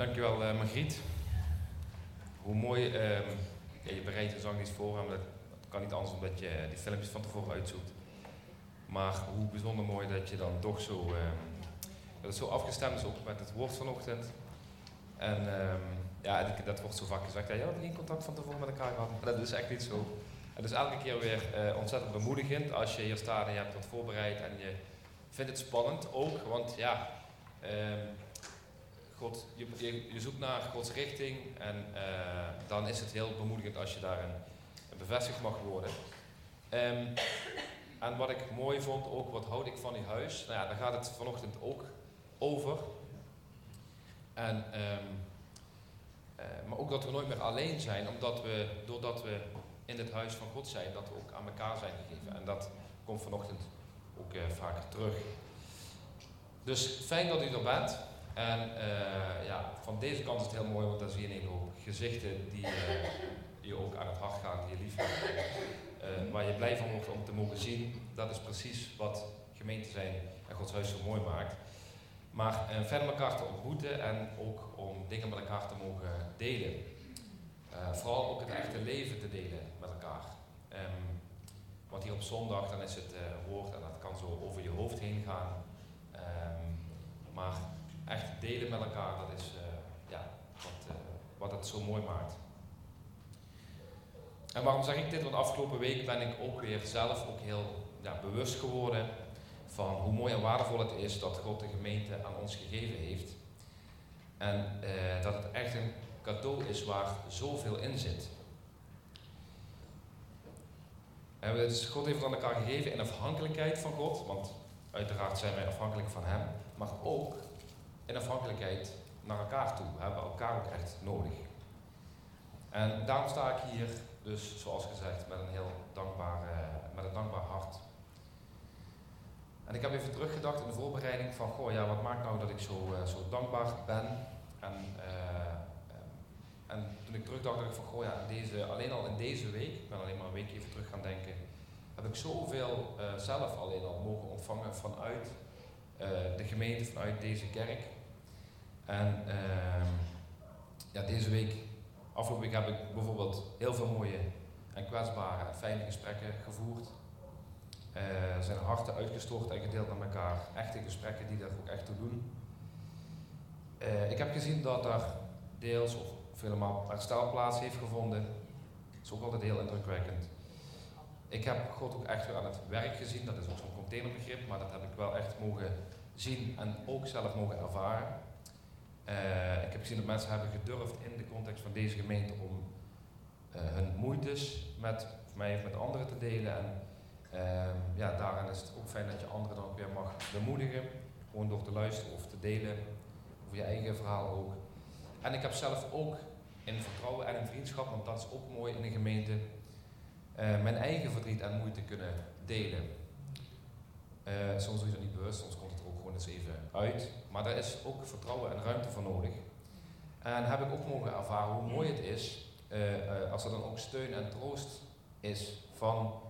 Dankjewel uh, Margriet. Hoe mooi, um, ja, je bereidt de zangdienst voor, maar dat, kan niet anders omdat je die filmpjes van tevoren uitzoekt. Maar hoe bijzonder mooi dat je dan toch zo, um, dat zo afgestemd is met het woord vanochtend. En um, ja, dat wordt zo vaak gezegd, ja, je had geen contact van tevoren met elkaar gehad, dat is echt niet zo. Het is elke keer weer uh, ontzettend bemoedigend als je hier staat en je hebt wat voorbereid en je vindt het spannend ook, want ja, God, je, je, zoekt naar Gods richting en uh, dan is het heel bemoedigend als je daarin bevestigd mag worden. Um, en wat ik mooi vond, ook wat houd ik van die huis, nou ja, daar gaat het vanochtend ook over. En, um, uh, maar ook dat we nooit meer alleen zijn, omdat we, doordat we in het huis van God zijn, dat we ook aan elkaar zijn gegeven. En dat komt vanochtend ook uh, vaker terug. Dus fijn dat u er bent. En uh, ja, van deze kant is het heel mooi, want dan zie je een hoop gezichten die uh, je ook aan het hart gaan, die je lief. Uh, waar je blij van wordt om te mogen zien. Dat is precies wat gemeente zijn en Gods huis zo mooi maakt. Maar verder elkaar te ontmoeten en ook om dingen met elkaar te mogen delen. vooral ook het echte leven te delen met elkaar. Um, want hier op zondag dan is het woord en dat kan zo over je hoofd heen gaan. Um, maar echt delen met elkaar, dat is uh, ja, wat, uh, wat het zo mooi maakt. En waarom zeg ik dit? Want afgelopen week ben ik ook weer zelf ook heel ja, bewust geworden van hoe mooi en waardevol het is dat God de gemeente aan ons gegeven heeft. En uh, dat het echt een cadeau is waar zoveel in zit. En dus God heeft het aan elkaar gegeven in afhankelijkheid van God, want uiteraard zijn wij afhankelijk van Hem, maar ook in afhankelijkheid naar elkaar toe. We hebben elkaar ook echt nodig. En daarom sta ik hier dus, zoals gezegd, met een heel dankbaar, uh, met een dankbaar hart. En ik heb even teruggedacht in de voorbereiding van, goh, ja, wat maakt nou dat ik zo, uh, zo dankbaar ben? En, uh, en toen ik terugdacht, dacht ik van, goh, ja, deze, alleen al in deze week, ik ben alleen maar een week even terug gaan denken, heb ik zoveel zelf alleen al mogen ontvangen vanuit de gemeente, vanuit deze kerk. En uh, ja, deze week, afgelopen week heb ik bijvoorbeeld heel veel mooie en kwetsbare en fijne gesprekken gevoerd. Uh, er zijn harten uitgestort en gedeeld met elkaar. Echte gesprekken die daar ook echt toe doen. Uh, ik heb gezien dat er deels of, of helemaal herstel plaats heeft gevonden. Dat is ook altijd heel indrukwekkend. Ik heb God ook echt weer aan het werk gezien. Dat is ook zo'n containerbegrip, maar dat heb ik wel echt mogen zien en ook zelf mogen ervaren. Uh, ik heb gezien dat mensen hebben gedurfd in de context van deze gemeente om uh, hun moeites met mij of met anderen te delen. En uh, ja, daarin is het ook fijn dat je anderen dan ook weer mag bemoedigen. Gewoon door te luisteren of te delen. Over je eigen verhaal ook. En ik heb zelf ook in vertrouwen en in vriendschap, want dat is ook mooi in een gemeente, uh, mijn eigen verdriet en moeite kunnen delen. soms je dat niet bewust, soms komt even uit. Maar daar is ook vertrouwen en ruimte voor nodig. En heb ik ook mogen ervaren hoe mooi het is uh, uh, als er dan ook steun en troost is van,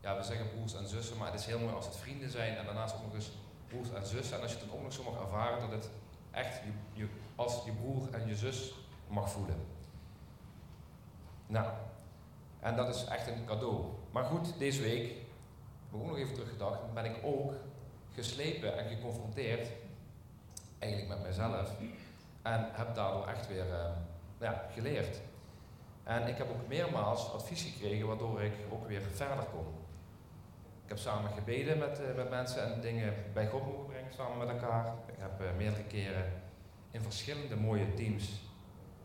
ja we zeggen broers en zussen, maar het is heel mooi als het vrienden zijn en daarnaast ook nog eens broers en zussen. En als je het dan ook nog zo mag ervaren dat het echt je, je, als je broer en je zus mag voelen. Nou, en dat is echt een cadeau. Maar goed, deze week, heb ik ook nog even teruggedacht, ben ik ook geslepen en geconfronteerd eigenlijk met mezelf. En heb daardoor echt weer uh, ja, geleerd. En ik heb ook meermaals advies gekregen waardoor ik ook weer verder kon. Ik heb samen gebeden met, uh, met mensen en dingen bij God mogen brengen samen met elkaar. Ik heb uh, meerdere keren in verschillende mooie teams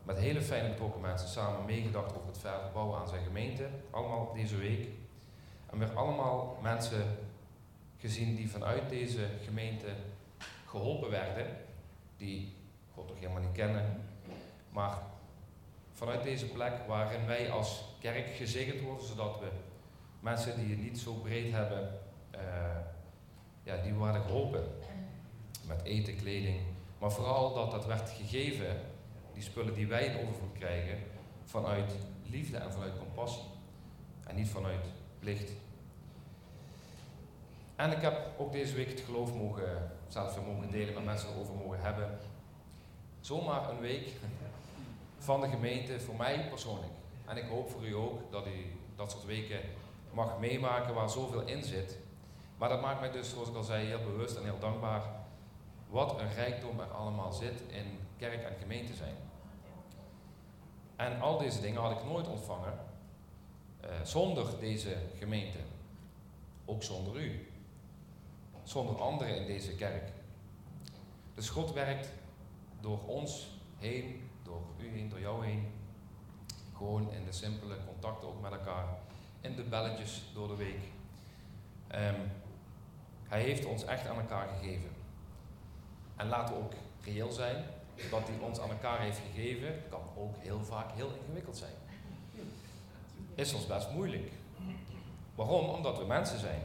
met hele fijne betrokken mensen samen meegedacht over het verder bouwen aan zijn gemeente. Allemaal deze week. En weer allemaal mensen gezien die vanuit deze gemeente geholpen werden die God nog helemaal niet kennen. Maar vanuit deze plek waarin wij als kerk gezegend worden, zodat we mensen die het niet zo breed hebben, uh, ja, die worden geholpen. Met eten, kleding. Maar vooral dat dat werd gegeven, die spullen die wij in overvloed krijgen, vanuit liefde en vanuit compassie. En niet vanuit plicht. En ik heb ook deze week het geloof mogen, zelf mogen delen met mensen erover mogen hebben. zomaar een week van de gemeente voor mij persoonlijk. En ik hoop voor u ook dat u dat soort weken mag meemaken waar zoveel in zit. Maar dat maakt mij dus, zoals ik al zei, heel bewust en heel dankbaar wat een rijkdom er allemaal zit in kerk en gemeente zijn. En al deze dingen had ik nooit ontvangen uh, zonder deze gemeente. Ook zonder u. Zonder anderen in deze kerk. Dus God werkt door ons heen, door u heen, door jou heen. Gewoon in de simpele contacten ook met elkaar. In de belletjes door de week. Um, hij heeft ons echt aan elkaar gegeven. En laten we ook reëel zijn. Wat hij ons aan elkaar heeft gegeven, kan ook heel vaak heel ingewikkeld zijn. Is soms best moeilijk. Waarom? Omdat we mensen zijn.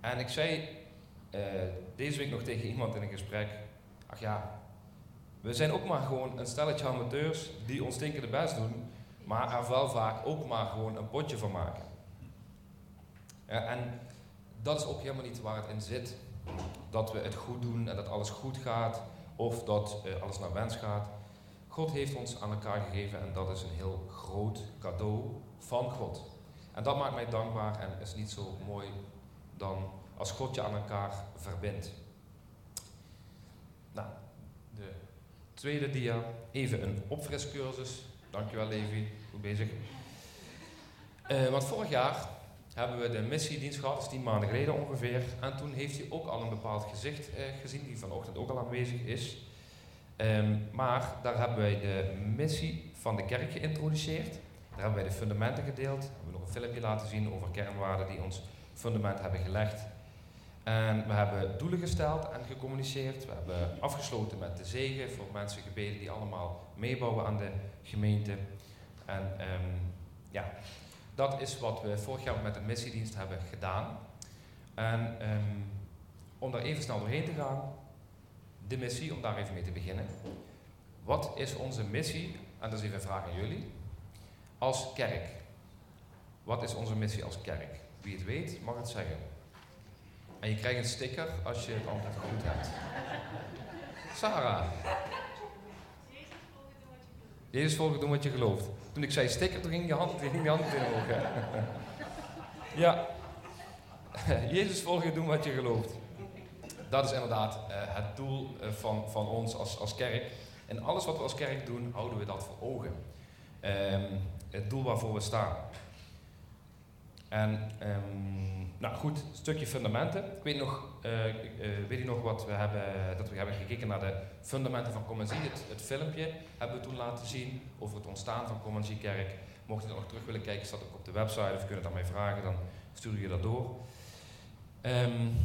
En ik zei uh, deze week nog tegen iemand in een gesprek: Ach ja, we zijn ook maar gewoon een stelletje amateurs die ons stinkende best doen, maar er wel vaak ook maar gewoon een potje van maken. En dat is ook helemaal niet waar het in zit. Dat we het goed doen en dat alles goed gaat, of dat uh, alles naar wens gaat. God heeft ons aan elkaar gegeven en dat is een heel groot cadeau van God. En dat maakt mij dankbaar en is niet zo mooi dan als God je aan elkaar verbindt. Nou, de tweede dia, even een opfriscursus. Dankjewel Levi, goed bezig. Uh, want vorig jaar hebben we de missiedienst gehad, is tien maanden geleden ongeveer. En toen heeft hij ook al een bepaald gezicht eh, gezien, die vanochtend ook al aanwezig is. Um, maar daar hebben wij de missie van de kerk geïntroduceerd. Daar hebben wij de fundamenten gedeeld. Hebben we nog een filmpje laten zien over kernwaarden die ons fundament hebben gelegd. En we hebben doelen gesteld en gecommuniceerd. We hebben afgesloten met de zegen voor mensen gebeden die allemaal meebouwen aan de gemeente. En um, ja, dat is wat we vorig jaar met de missiedienst hebben gedaan. En um, om daar even snel doorheen te gaan, de missie, om daar even mee te beginnen. Wat is onze missie? En dat is even een vraag aan jullie. Als kerk. Wat is onze missie als kerk? Wie het weet, mag het zeggen. En je krijgt een sticker als je het antwoord goed hebt. Sarah. Jezus volgen doen wat je gelooft. Toen ik zei sticker, toen ging je hand, ging je hand in omhoog. ja. Jezus volgen doen wat je gelooft. Dat is inderdaad uh, het doel uh, van, van ons als, als kerk. En alles wat we als kerk doen, houden we dat voor ogen. Um, het doel waarvoor we staan. En um, nou goed, een stukje fundamenten. Ik weet nog, uh, weet je nog wat we hebben, dat we hebben gekeken naar de fundamenten van Commansie. Het, het, filmpje hebben we toen laten zien over het ontstaan van Commansie Kerk. Mocht je er nog terug willen kijken, staat ook op de website of kunt het aan mij vragen, dan stuur je dat door. Um,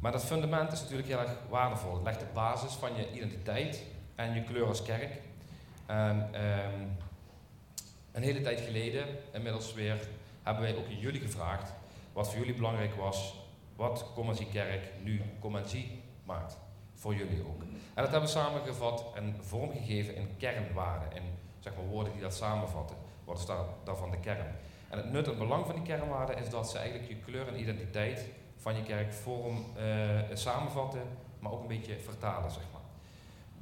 maar dat fundament is natuurlijk heel erg waardevol. Het legt de basis van je identiteit en je kleur als kerk. En, een hele tijd geleden, inmiddels weer, hebben wij ook jullie gevraagd wat voor jullie belangrijk was, wat Commansie Kerk nu Commansie maakt. Voor jullie ook. En dat hebben we samengevat en vormgegeven in kernwaarden, in zeg maar, woorden die dat samenvatten. Wat is daar, daarvan de kern? En het nut belang van die kernwaarden is dat ze eigenlijk je kleur en identiteit van je kerk vorm uh, samenvatten, maar ook een beetje vertalen, zeg maar.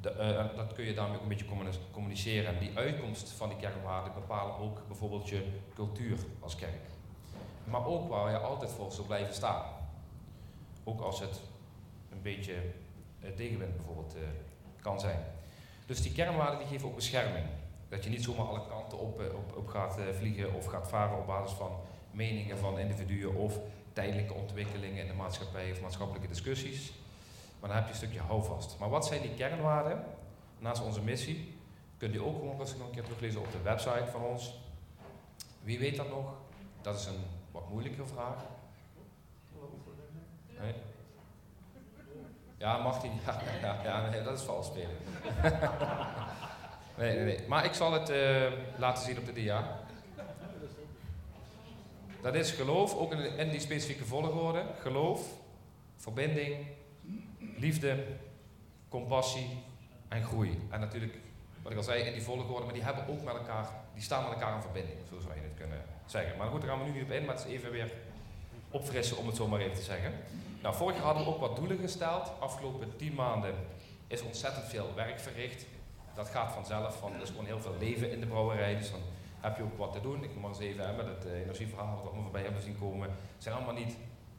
De, uh, dat kun je daarmee ook een beetje communiceren. En die uitkomst van die kernwaarden bepalen ook bijvoorbeeld je cultuur als kerk maar ook waar je altijd voor zou blijven staan. Ook als het een beetje uh, tegenwind bijvoorbeeld uh, kan zijn. Dus die kernwaarden die geven ook bescherming. Dat je niet zomaar alle kanten op, op, op gaat vliegen of gaat varen op basis van meningen van individuen of tijdelijke ontwikkelingen in de maatschappij of maatschappelijke discussies. Maar dan heb je een stukje houvast. Maar wat zijn die kernwaarden? Naast onze missie kunt u ook gewoon rustig nog een keer teruglezen op de website van ons. Wie weet dat nog? Dat is een wat moeilijke vraag. Ja, mag niet. Ja, ja, dat is vals spelen. nee, nee, nee. Maar ik zal het uh, laten zien op de dia. Dat is geloof, ook in, in die specifieke volgorde. Geloof, verbinding, liefde, compassie en groei. En natuurlijk, wat ik al zei, in die volgorde, maar die hebben ook met elkaar, die staan met elkaar in verbinding. Zo zou je het kunnen Maar goed, daar gaan we nu niet op in, maar het is even weer opfrissen om het zo maar even te zeggen. Nou, vorig jaar hadden we ook wat doelen gesteld. Afgelopen tien maanden is ontzettend veel werk verricht. dat gaat vanzelf, van er is gewoon heel veel leven in de brouwerij, dus dan heb je ook wat te doen. Ik noem maar eens even met het energieverhaal wat we allemaal voorbij hebben zien komen. Het zijn allemaal niet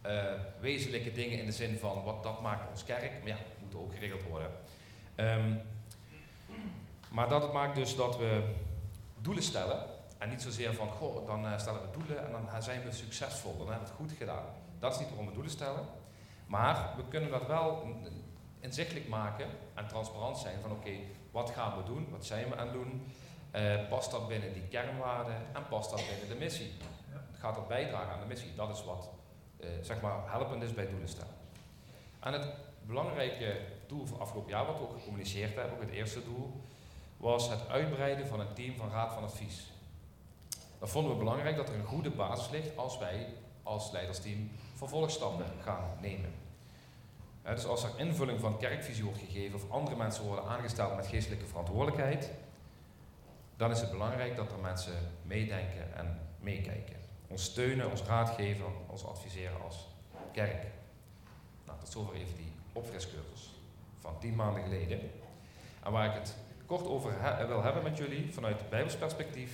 uh, wezenlijke dingen in de zin van wat dat maakt ons kerk, maar ja, moet ook geregeld worden. Um, maar dat maakt dus dat we doelen stellen en niet zozeer van, goh, dan uh, stellen we doelen en dan zijn we succesvol, dan hebben we het goed gedaan. Dat is niet waarom we doelen stellen. Maar we kunnen dat wel inzichtelijk maken en transparant zijn van oké, wat gaan we doen, wat zijn we aan het doen, uh, past dat binnen die kernwaarden en past dat binnen de missie. Gaat dat bijdragen aan de missie? Dat is wat uh, zeg maar helpend is bij doelen stellen. En het belangrijke doel van afgelopen jaar, wat we ook gecommuniceerd hebben, ook het eerste doel, was het uitbreiden van een team van raad van advies. Dat vonden we belangrijk dat er een goede basis ligt als wij als leidersteam vervolgstappen gaan nemen. dus als er invulling van kerkvisie wordt gegeven of andere mensen worden aangesteld met geestelijke verantwoordelijkheid, dan is het belangrijk dat er mensen meedenken en meekijken. Ons steunen, ons raadgeven, ons adviseren als kerk. Nou, tot zover even die opfriscursus van tien maanden geleden. En waar ik het kort over wil hebben met jullie vanuit Bijbels perspectief,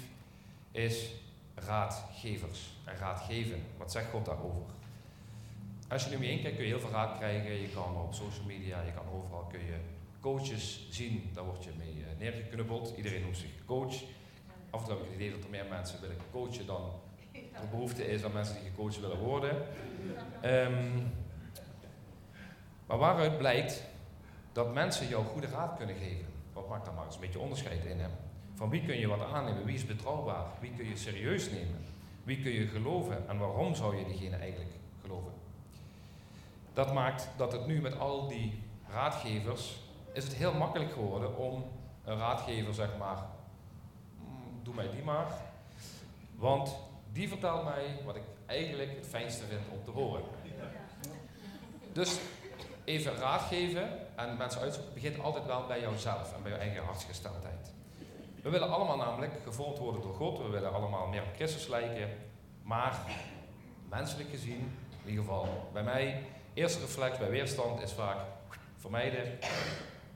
is raadgevers en raadgeven. Wat zegt God daarover? Als je nu mee heen kijkt kun je heel veel raad krijgen. Je kan op social media, je kan overal kun je coaches zien. Daar word je mee uh, neergeknuppeld. Iedereen noemt zich coach. Af en toe heb ik het idee dat er meer mensen willen coachen dan er behoefte is aan mensen die gecoacht willen worden. Um, maar waaruit blijkt dat mensen jou goede raad kunnen geven. Wat maakt dan maar eens een beetje onderscheid in hem? Van wie kun je wat aannemen? Wie is betrouwbaar? Wie kun je serieus nemen? Wie kun je geloven? En waarom zou je diegene eigenlijk geloven? Dat maakt dat het nu met al die raadgevers is het heel makkelijk geworden om een raadgever zeg maar, mm, doe mij die maar. Want die vertelt mij wat ik eigenlijk het fijnste vind om te horen. Dus even raad geven en mensen uitzoeken begint altijd wel bij jouzelf en bij je eigen hartsgesteldheid. We willen allemaal namelijk gevormd worden door God, we willen allemaal meer op Christus lijken, maar menselijk gezien, in ieder geval bij mij, eerste reflex bij weerstand is vaak vermijden,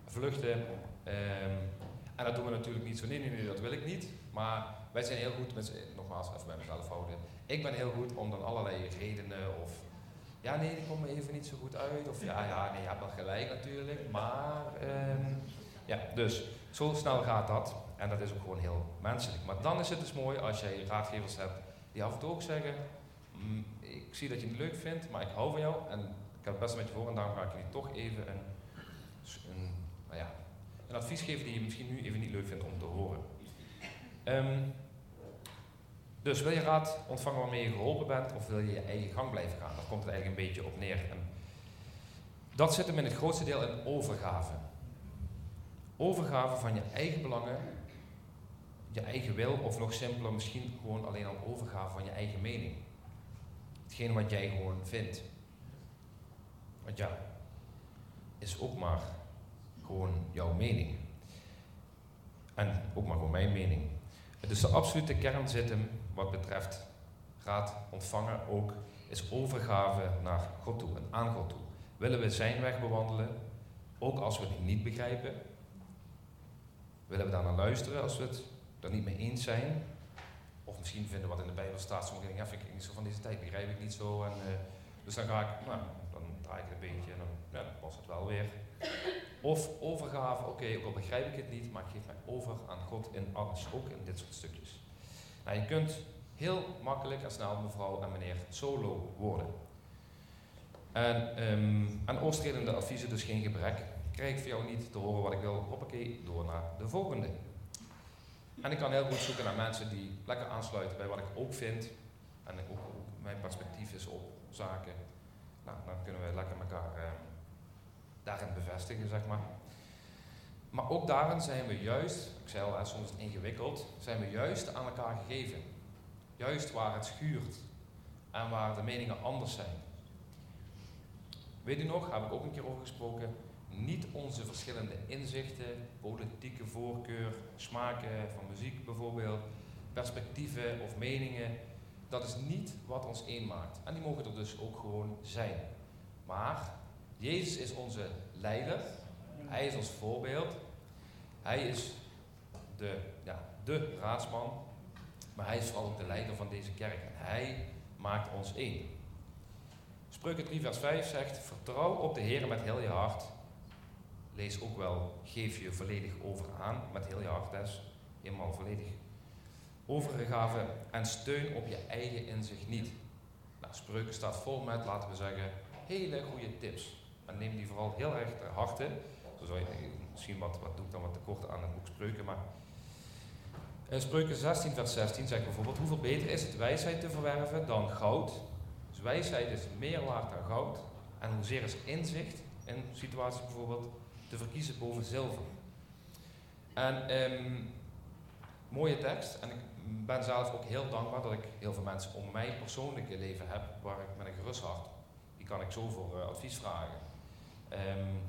vluchten. Ehm, en dat doen we natuurlijk niet zo, nee, nee, nee, dat wil ik niet. Maar wij zijn heel goed, met, nogmaals even bij mezelf houden, ik ben heel goed om dan allerlei redenen of ja, nee, die komt me even niet zo goed uit. Of ja, ja, nee, je hebt wel gelijk natuurlijk. Maar, ehm, ja, dus zo snel gaat dat. En dat is ook gewoon heel menselijk. Maar dan is het dus mooi als jij raadgevers hebt die af en toe ook zeggen: mm, Ik zie dat je het leuk vindt, maar ik hou van jou. En ik heb het best met je voor en daarom ga ik je toch even een, een, nou ja, een advies geven die je misschien nu even niet leuk vindt om te horen. Um, dus wil je raad ontvangen waarmee je geholpen bent, of wil je je eigen gang blijven gaan? Daar komt het eigenlijk een beetje op neer. En dat zit hem in het grootste deel in overgave. Overgave van je eigen belangen, je eigen wil, of nog simpeler, misschien gewoon alleen al overgave van je eigen mening. Hetgeen wat jij gewoon vindt. Want ja, is ook maar gewoon jouw mening. En ook maar gewoon mijn mening. Dus de absolute kern zit hem wat betreft raad ontvangen ook, is overgave naar God toe en aan God toe. Willen we zijn weg bewandelen, ook als we het niet begrijpen? Willen we daar naar luisteren als we het er niet mee eens zijn? Of misschien vinden wat in de Bijbel staat, sommige dingen vind ik niet zo van deze tijd, begrijp ik niet zo. En, uh, dus dan ga ik, nou, dan draai ik het een beetje en dan, ja, dan past het wel weer. Of overgave, oké, ook al begrijp ik het niet, maar ik geef mij over aan God in alles, ook in dit soort stukjes. Nou, je kunt heel makkelijk en snel mevrouw en meneer solo worden. En um, aan oorstredende adviezen dus geen gebrek. Krijg ik voor jou niet te horen wat ik wil, hoppakee, door naar de volgende. En ik kan heel goed zoeken naar mensen die lekker aansluiten bij wat ik ook vind. En ook, mijn perspectief is op zaken. Nou, dan kunnen we lekker elkaar uh, daarin bevestigen, zeg maar. Maar ook daarin zijn we juist, ik zei al, soms ingewikkeld, zijn we juist aan elkaar gegeven. Juist waar het schuurt en waar de meningen anders zijn. Weet u nog, heb ik ook een keer over gesproken, niet onze verschillende inzichten, politieke voorkeur, smaken van muziek bijvoorbeeld, perspectieven of meningen, dat is niet wat ons één maakt. En die mogen er dus ook gewoon zijn. Maar Jezus is onze leider, hij is ons voorbeeld. Hij is de, ja, de raadsman, maar hij is vooral ook de leider van deze kerk. En hij maakt ons één. Spreuken 3 vers 5 zegt, vertrouw op de Heer met heel je hart. Lees ook wel, geef je volledig over aan, met heel je hart dus, eenmaal volledig overgave en steun op je eigen inzicht niet. Nou, Spreuken staat vol met, laten we zeggen, hele goede tips. En neem die vooral heel erg ter harte. Zo zou je misschien wat, wat doe ik dan wat tekort aan het boek Spreuken, maar in Spreuken 16 vers 16 zegt bijvoorbeeld, hoeveel beter is het wijsheid te verwerven dan goud? Dus wijsheid is meer waard dan goud. En hoezeer is inzicht in situaties bijvoorbeeld te verkiezen boven zilver. En um, mooie tekst. En ik ben zelf ook heel dankbaar dat ik heel veel mensen om mijn persoonlijke leven heb waar ik met een gerust hart, die kan ik zo voor uh, advies vragen. Um,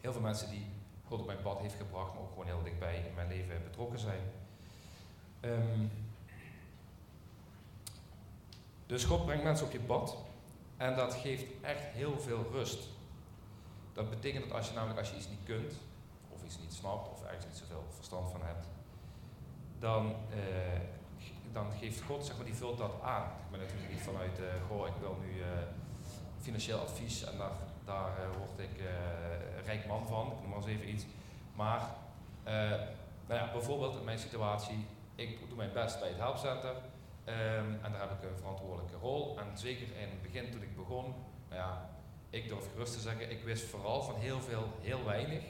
heel veel mensen die God op mijn pad heeft gebracht, maar ook gewoon heel dichtbij in mijn leven betrokken zijn. Um, dus God brengt mensen op je pad en dat geeft echt heel veel rust. Dat betekent dat als je namelijk als je iets niet kunt, of iets niet snapt, of ergens niet zoveel verstand van hebt, dan, uh, dan geeft God, zeg maar, die vult dat aan. Ik ben natuurlijk niet vanuit, uh, goh, ik wil nu uh, financieel advies en daar, daar word ik rijk man van, ik noem maar eens even iets. Maar, nou ja, bijvoorbeeld in mijn situatie, ik doe mijn best bij het helpcenter. Um, en daar heb ik een verantwoordelijke rol. En zeker in het begin toen ik begon, nou ja, ik durf gerust te zeggen, ik wist vooral van heel veel heel weinig.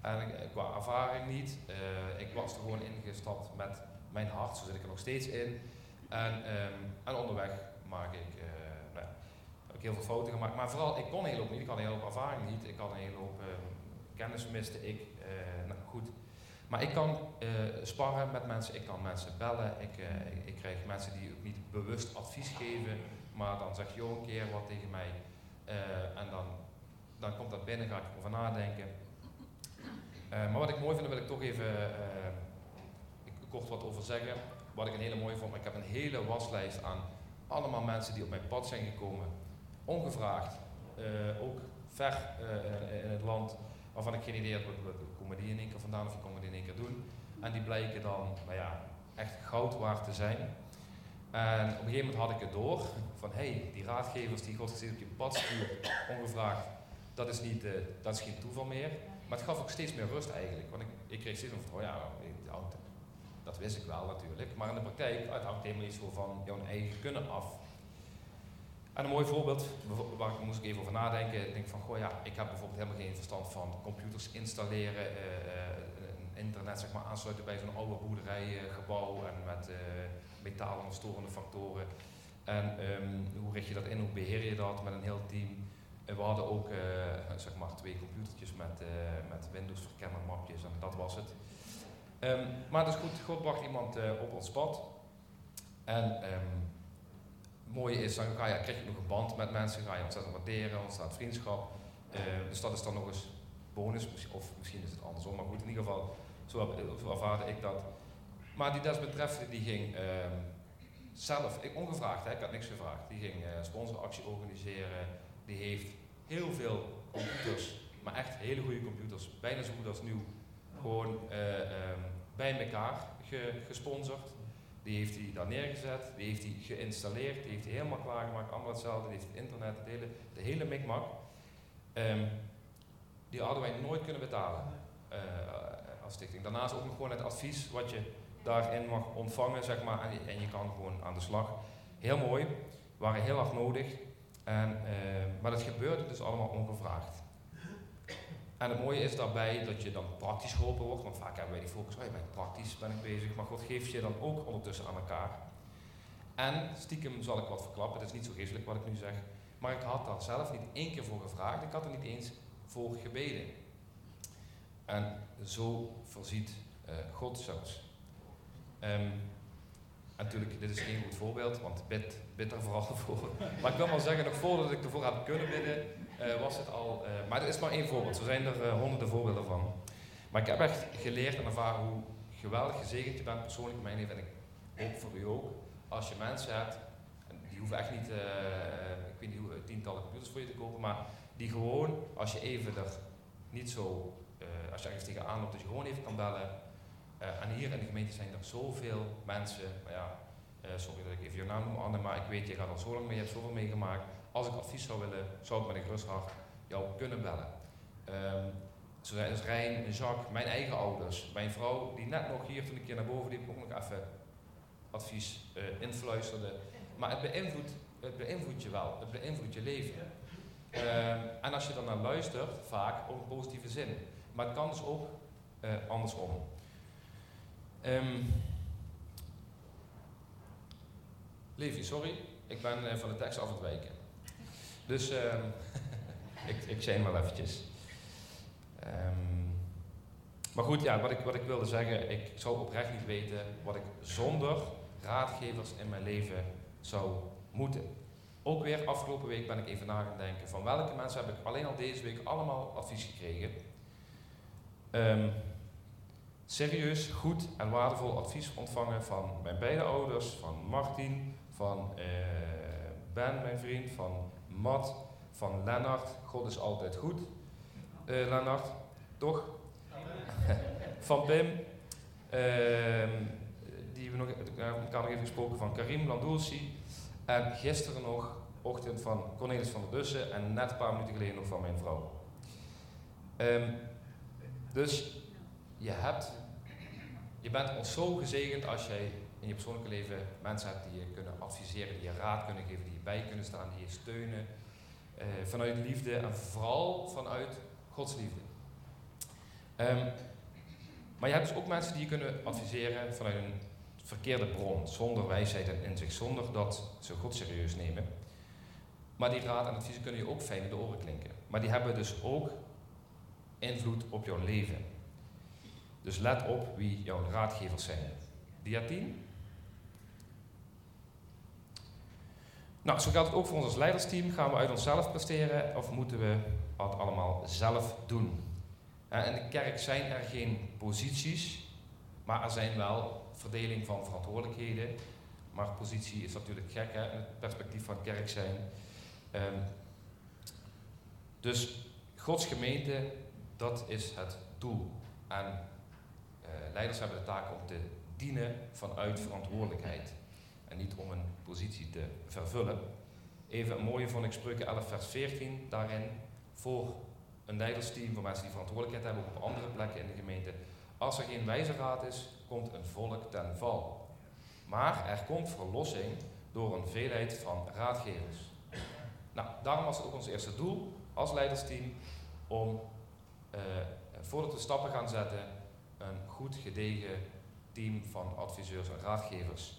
En ik, qua ervaring niet. Uh, ik was er gewoon ingestapt met mijn hart, zo zit ik er nog steeds in. En, en onderweg maak ik, uh, nou ja, heb ik heel veel fouten gemaakt. Maar vooral, ik kon hele hoop niet. Ik had een hele hoop ervaring niet. Ik had een hele hoop uh, kennis miste ik. nou goed, maar ik kan uh, sparren met mensen, ik kan mensen bellen, ik, uh, ik, ik, krijg mensen die ook niet bewust advies geven, maar dan zeg je een keer wat tegen mij uh, en dan, dan komt dat binnen, ga ik erover nadenken. maar wat ik mooi vind, daar wil ik toch even kort wat over zeggen. Wat ik een hele mooie vond, ik heb een hele waslijst aan allemaal mensen die op mijn pad zijn gekomen, ongevraagd, ook ver in het land, waarvan ik geen idee had, komen die in één keer vandaan of wie komen die in één keer doen. En die blijken dan, nou ja, echt goud waard te zijn. En op een gegeven moment had ik het door, van hé, hey, die raadgevers die God steeds op je pad stuurt, ongevraagd, dat is, niet, uh, dat is geen toeval meer. Maar het gaf ook steeds meer rust eigenlijk, want ik, ik kreeg steeds van, oh ja, dat wist ik wel natuurlijk, maar in de praktijk, het hangt helemaal iets van jouw eigen kunnen af. En een mooi voorbeeld, waar ik moest even over nadenken. Ik denk van, goh ja, ik heb bijvoorbeeld helemaal geen verstand van computers installeren, uh, internet zeg maar, aansluiten bij zo'n oude boerderijgebouw en met uh, metalen storende factoren. En um, hoe richt je dat in, hoe beheer je dat met een heel team? En we hadden ook zeg maar twee computertjes met, met Windows verkennermapjes en dat was het. Um, maar dus goed, God bracht iemand op ons pad. En um, mooie is, dan ga krijg je nog een band met mensen, ga je ontzettend waarderen, ontstaat vriendschap. Uh, dus dat is dan nog eens bonus, of misschien is het andersom, maar goed, in ieder geval, zo, ervaarde ik dat. Maar die desbetreffende die ging uh, zelf, ik, ongevraagd, hè, ik had niks gevraagd, die ging uh, sponsoractie organiseren, die heeft heel veel computers, maar echt hele goede computers, bijna zo goed als nieuw, gewoon um, bij elkaar ge, gesponsord. Die heeft hij daar neergezet, die heeft hij geïnstalleerd, die heeft hij helemaal klaargemaakt, allemaal hetzelfde, die heeft het internet, het de hele mikmak. Um, die hadden wij nooit kunnen betalen uh, als stichting. Daarnaast ook nog gewoon het advies wat je daarin mag ontvangen, zeg maar, en je, kan gewoon aan de slag. Heel mooi, waren heel erg nodig, uh, maar dat gebeurde dus allemaal ongevraagd. En het mooie is daarbij dat je dan praktisch geholpen wordt, want vaak hebben wij die focus, oh je bent praktisch, ben ik bezig, maar God geeft je dan ook ondertussen aan elkaar. En stiekem zal ik wat verklappen, het is niet zo geestelijk wat ik nu zeg, maar ik had daar zelf niet één keer voor gevraagd, ik had er niet eens voor gebeden. En zo voorziet uh, God zelfs. Um, natuurlijk, dit is geen goed voorbeeld, want bid, bid er vooral voor. Maar ik wil maar zeggen, nog voordat ik ervoor heb kunnen bidden, was het al. Uh, maar dat is maar één voorbeeld. Zo zijn er uh, honderden voorbeelden van. Maar ik heb echt geleerd en ervaren hoe geweldig gezegend je bent persoonlijk in mijn leven en ik hoop voor u ook. Als je mensen hebt, die hoeven echt niet, ik weet niet hoe, tientallen computers voor je te kopen, maar die gewoon, als je even er niet zo als je ergens tegenaan loopt, dat je gewoon even kan bellen. En hier in de gemeente zijn er zoveel mensen, nou ja, sorry dat ik even je naam noem Anne, maar ik weet, je gaat al zo lang mee, je hebt zoveel meegemaakt. Als ik advies zou willen, zou ik met een gerust hart jou kunnen bellen. Um, Rijn, Jacques, mijn eigen ouders, mijn vrouw, die net nog hier toen ik hier naar boven liep, ook nog even advies uh, influisterde. Maar het beïnvloedt, het je wel, het beïnvloedt je leven. Um, en als je dan naar luistert, vaak op een positieve zin. Maar het kan dus ook uh, andersom. Um, Levi, sorry, ik ben uh, van de tekst af het wijken. Dus um, ik, ik zei maar eventjes. Um, maar goed, ja, wat ik, wat ik wilde zeggen, ik zou oprecht niet weten wat ik zonder raadgevers in mijn leven zou moeten. Ook weer afgelopen week ben ik even na gaan denken van welke mensen heb ik alleen al deze week allemaal advies gekregen. Um, serieus, goed en waardevol advies ontvangen van mijn beide ouders, van Martin, van uh, Ben, mijn vriend, van Matt, van Lennart. God is altijd goed. Uh, Lennart, toch? van Pim, uh, die we nog, had nog even gesproken van Karim Landulsi. En gisteren nog, ochtend van Cornelis van der Dussen en net een paar minuten geleden nog van mijn vrouw. Um, dus je hebt, je bent ons zo gezegend als jij in je persoonlijke leven mensen hebt die je kunnen adviseren, die je raad kunnen geven, die je bij kunnen staan, die je steunen. Uh, vanuit liefde en vooral vanuit Gods liefde. Um, maar je hebt dus ook mensen die je kunnen adviseren vanuit een verkeerde bron, zonder wijsheid en inzicht, zonder dat ze God serieus nemen. Maar die raad en adviezen kunnen je ook fijn in de oren klinken. Maar die hebben dus ook invloed op jouw leven. Dus let op wie jouw raadgevers zijn. Dia 10. Nou, zo geldt het ook voor ons als leidersteam. Gaan we uit onszelf presteren of moeten we het allemaal zelf doen? In de kerk zijn er geen posities, maar er zijn wel verdeling van verantwoordelijkheden. Maar positie is natuurlijk gek hè, in het perspectief van kerk zijn. Um, dus Gods gemeente, dat is het doel. En uh, leiders hebben de taak om te dienen vanuit verantwoordelijkheid. En niet om een positie te vervullen. Even een mooie vond ik Spreuken 11 vers 14 daarin. Voor een leidersteam, voor mensen die verantwoordelijkheid hebben op andere plekken in de gemeente. Als er geen wijze raad is, komt een volk ten val. Maar er komt verlossing door een veelheid van raadgevers. Nou, daarom was het ook ons eerste doel als leidersteam om, uh, voordat we stappen gaan zetten, een goed gedegen team van adviseurs en raadgevers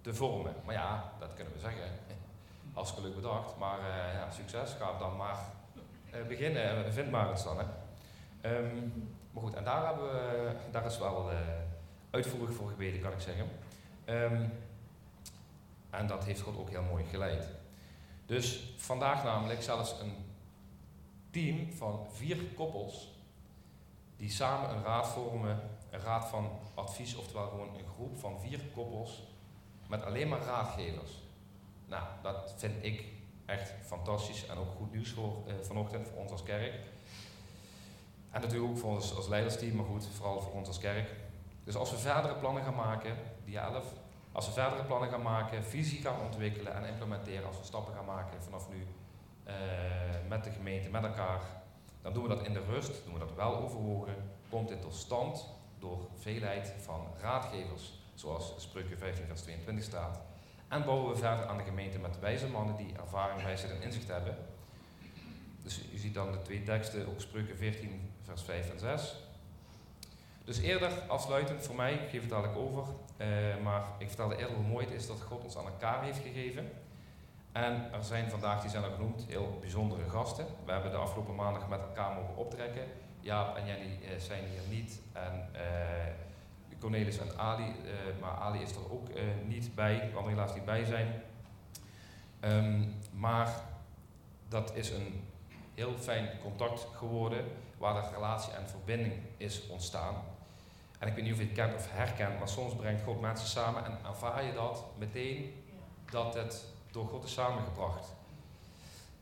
te vormen. Maar ja, dat kunnen we zeggen. Als geluk bedacht, maar uh, ja, succes, ga dan maar uh, beginnen. Vind maar iets dan. Hè. Um, maar goed, en daar, hebben we, daar is wel uh, uitvoerig voor gebeden, kan ik zeggen. Um, en dat heeft God ook heel mooi geleid. Dus vandaag namelijk zelfs een team van vier koppels die samen een raad vormen, een raad van advies, oftewel gewoon een groep van vier koppels met alleen maar raadgevers. Nou, dat vind ik echt fantastisch en ook goed nieuws voor uh, vanochtend voor ons als kerk. En natuurlijk ook voor ons als leidersteam, maar goed, vooral voor ons als kerk. Dus als we verdere plannen gaan maken, die 11, als we verdere plannen gaan maken, visie gaan ontwikkelen en implementeren, als we stappen gaan maken vanaf nu uh, met de gemeente, met elkaar, dan doen we dat in de rust, doen we dat wel overwogen, komt dit tot stand door veelheid van raadgevers, zoals Spreuken 15 vers 22 staat. En bouwen we verder aan de gemeente met wijze mannen die ervaring, wijsheid en inzicht hebben. Dus u ziet dan de twee teksten, ook Spreuken 14 vers 5 en 6. Dus eerder, afsluitend voor mij, ik geef het dadelijk over, uh, maar ik vertelde eerder hoe mooi het is dat God ons aan elkaar heeft gegeven. En er zijn vandaag, die zijn al genoemd, heel bijzondere gasten. We hebben de afgelopen maandag met elkaar mogen optrekken. Jaap en Jenny uh, zijn hier niet. En uh, Cornelis en Ali, maar Ali is er ook niet bij, kan er helaas niet bij zijn. Um, maar dat is een heel fijn contact geworden waar de relatie en verbinding is ontstaan. En ik weet niet of je het kent of herkent, maar soms brengt God mensen samen en ervaar je dat meteen dat het door God is samengebracht.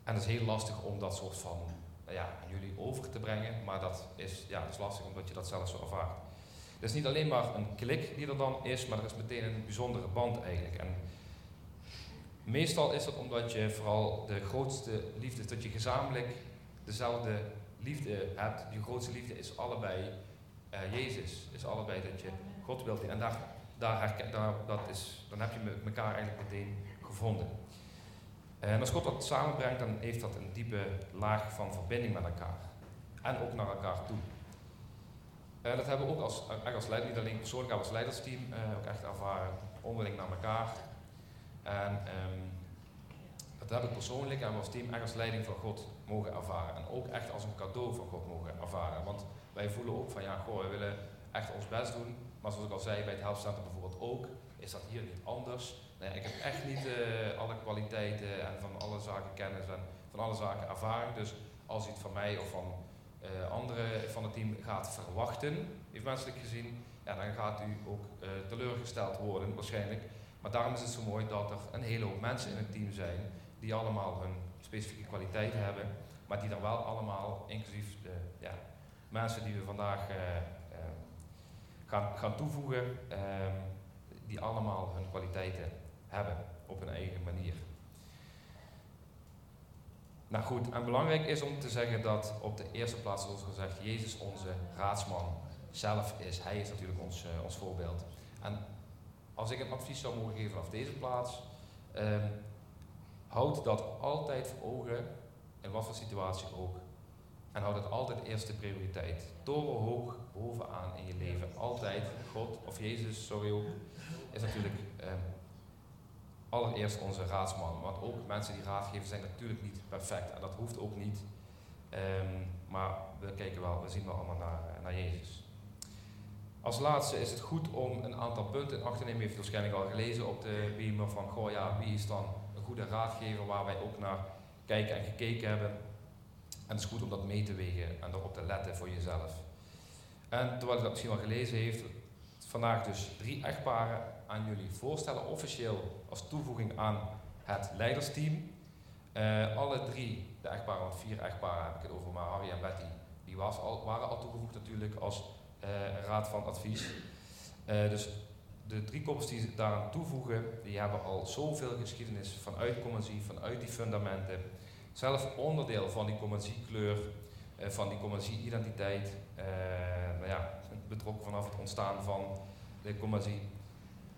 En het is heel lastig om dat soort van nou ja, aan jullie over te brengen. Maar dat is, ja, dat is lastig omdat je dat zelf zo ervaart. Het is niet alleen maar een klik die er dan is, maar er is meteen een bijzondere band eigenlijk. En meestal is dat omdat je vooral de grootste liefde, dat je gezamenlijk dezelfde liefde hebt. Je grootste liefde is allebei uh, Jezus. Is allebei dat je God wilt. En daar, daar, daar, dat is, dan heb je elkaar eigenlijk meteen gevonden. En als God dat samenbrengt, dan heeft dat een diepe laag van verbinding met elkaar. En ook naar elkaar toe. En dat hebben we ook als, als leider, niet alleen persoonlijk, maar als leidersteam uh, ook echt ervaren. Onderling naar elkaar. En um, dat heb ik persoonlijk en als team echt als leiding van God mogen ervaren. En ook echt als een cadeau van God mogen ervaren. Want wij voelen ook van ja, goh, we willen echt ons best doen. Maar zoals ik al zei, bij het Helpcenter bijvoorbeeld ook, is dat hier niet anders. Ik heb echt niet uh, alle kwaliteiten en van alle zaken kennis en van alle zaken ervaring. Dus als het van mij of van uh, anderen van het team gaat verwachten, heeft menselijk gezien, ja, dan gaat u ook uh, teleurgesteld worden waarschijnlijk. Maar daarom is het zo mooi dat er een hele hoop mensen in het team zijn die allemaal hun specifieke kwaliteiten hebben, maar die dan wel allemaal, inclusief de ja, mensen die we vandaag gaan, gaan toevoegen, ehm, die allemaal hun kwaliteiten hebben op hun eigen manier. Nou goed, en belangrijk is om te zeggen dat op de eerste plaats, zoals gezegd, Jezus onze raadsman zelf is. Hij is natuurlijk ons, uh, ons voorbeeld. En als ik een advies zou mogen geven vanaf deze plaats, um, houd dat altijd voor ogen, in wat voor situatie ook. En houd het altijd eerste prioriteit. Torenhoog bovenaan in je leven. Altijd God, of Jezus, sorry ook, is natuurlijk um, allereerst onze raadsman. Want ook mensen die raad geven zijn natuurlijk niet perfect. En dat hoeft ook niet. Um, maar we kijken wel, we zien wel allemaal naar, naar Jezus. Als laatste is het goed om een aantal punten in acht te nemen. U heeft waarschijnlijk al gelezen op de beamer van, goh ja, wie is dan een goede raadgever waar wij ook naar kijken en gekeken hebben. En het is goed om dat mee te wegen en erop te letten voor jezelf. En terwijl ik dat misschien al gelezen heeft, vandaag dus drie echtparen aan jullie voorstellen, officieel als toevoeging aan het leidersteam. Uh, alle drie, de echtparen, want vier echtparen heb ik het over, maar Harry en Betty, die was al, waren al toegevoegd natuurlijk als uh, raad van advies. Uh, dus de drie koppels die daaraan toevoegen, die hebben al zoveel geschiedenis vanuit commercie, vanuit die fundamenten. Zelf onderdeel van die commerciekleur, van die commercie-identiteit. nou ja, betrokken vanaf het ontstaan van de commercie.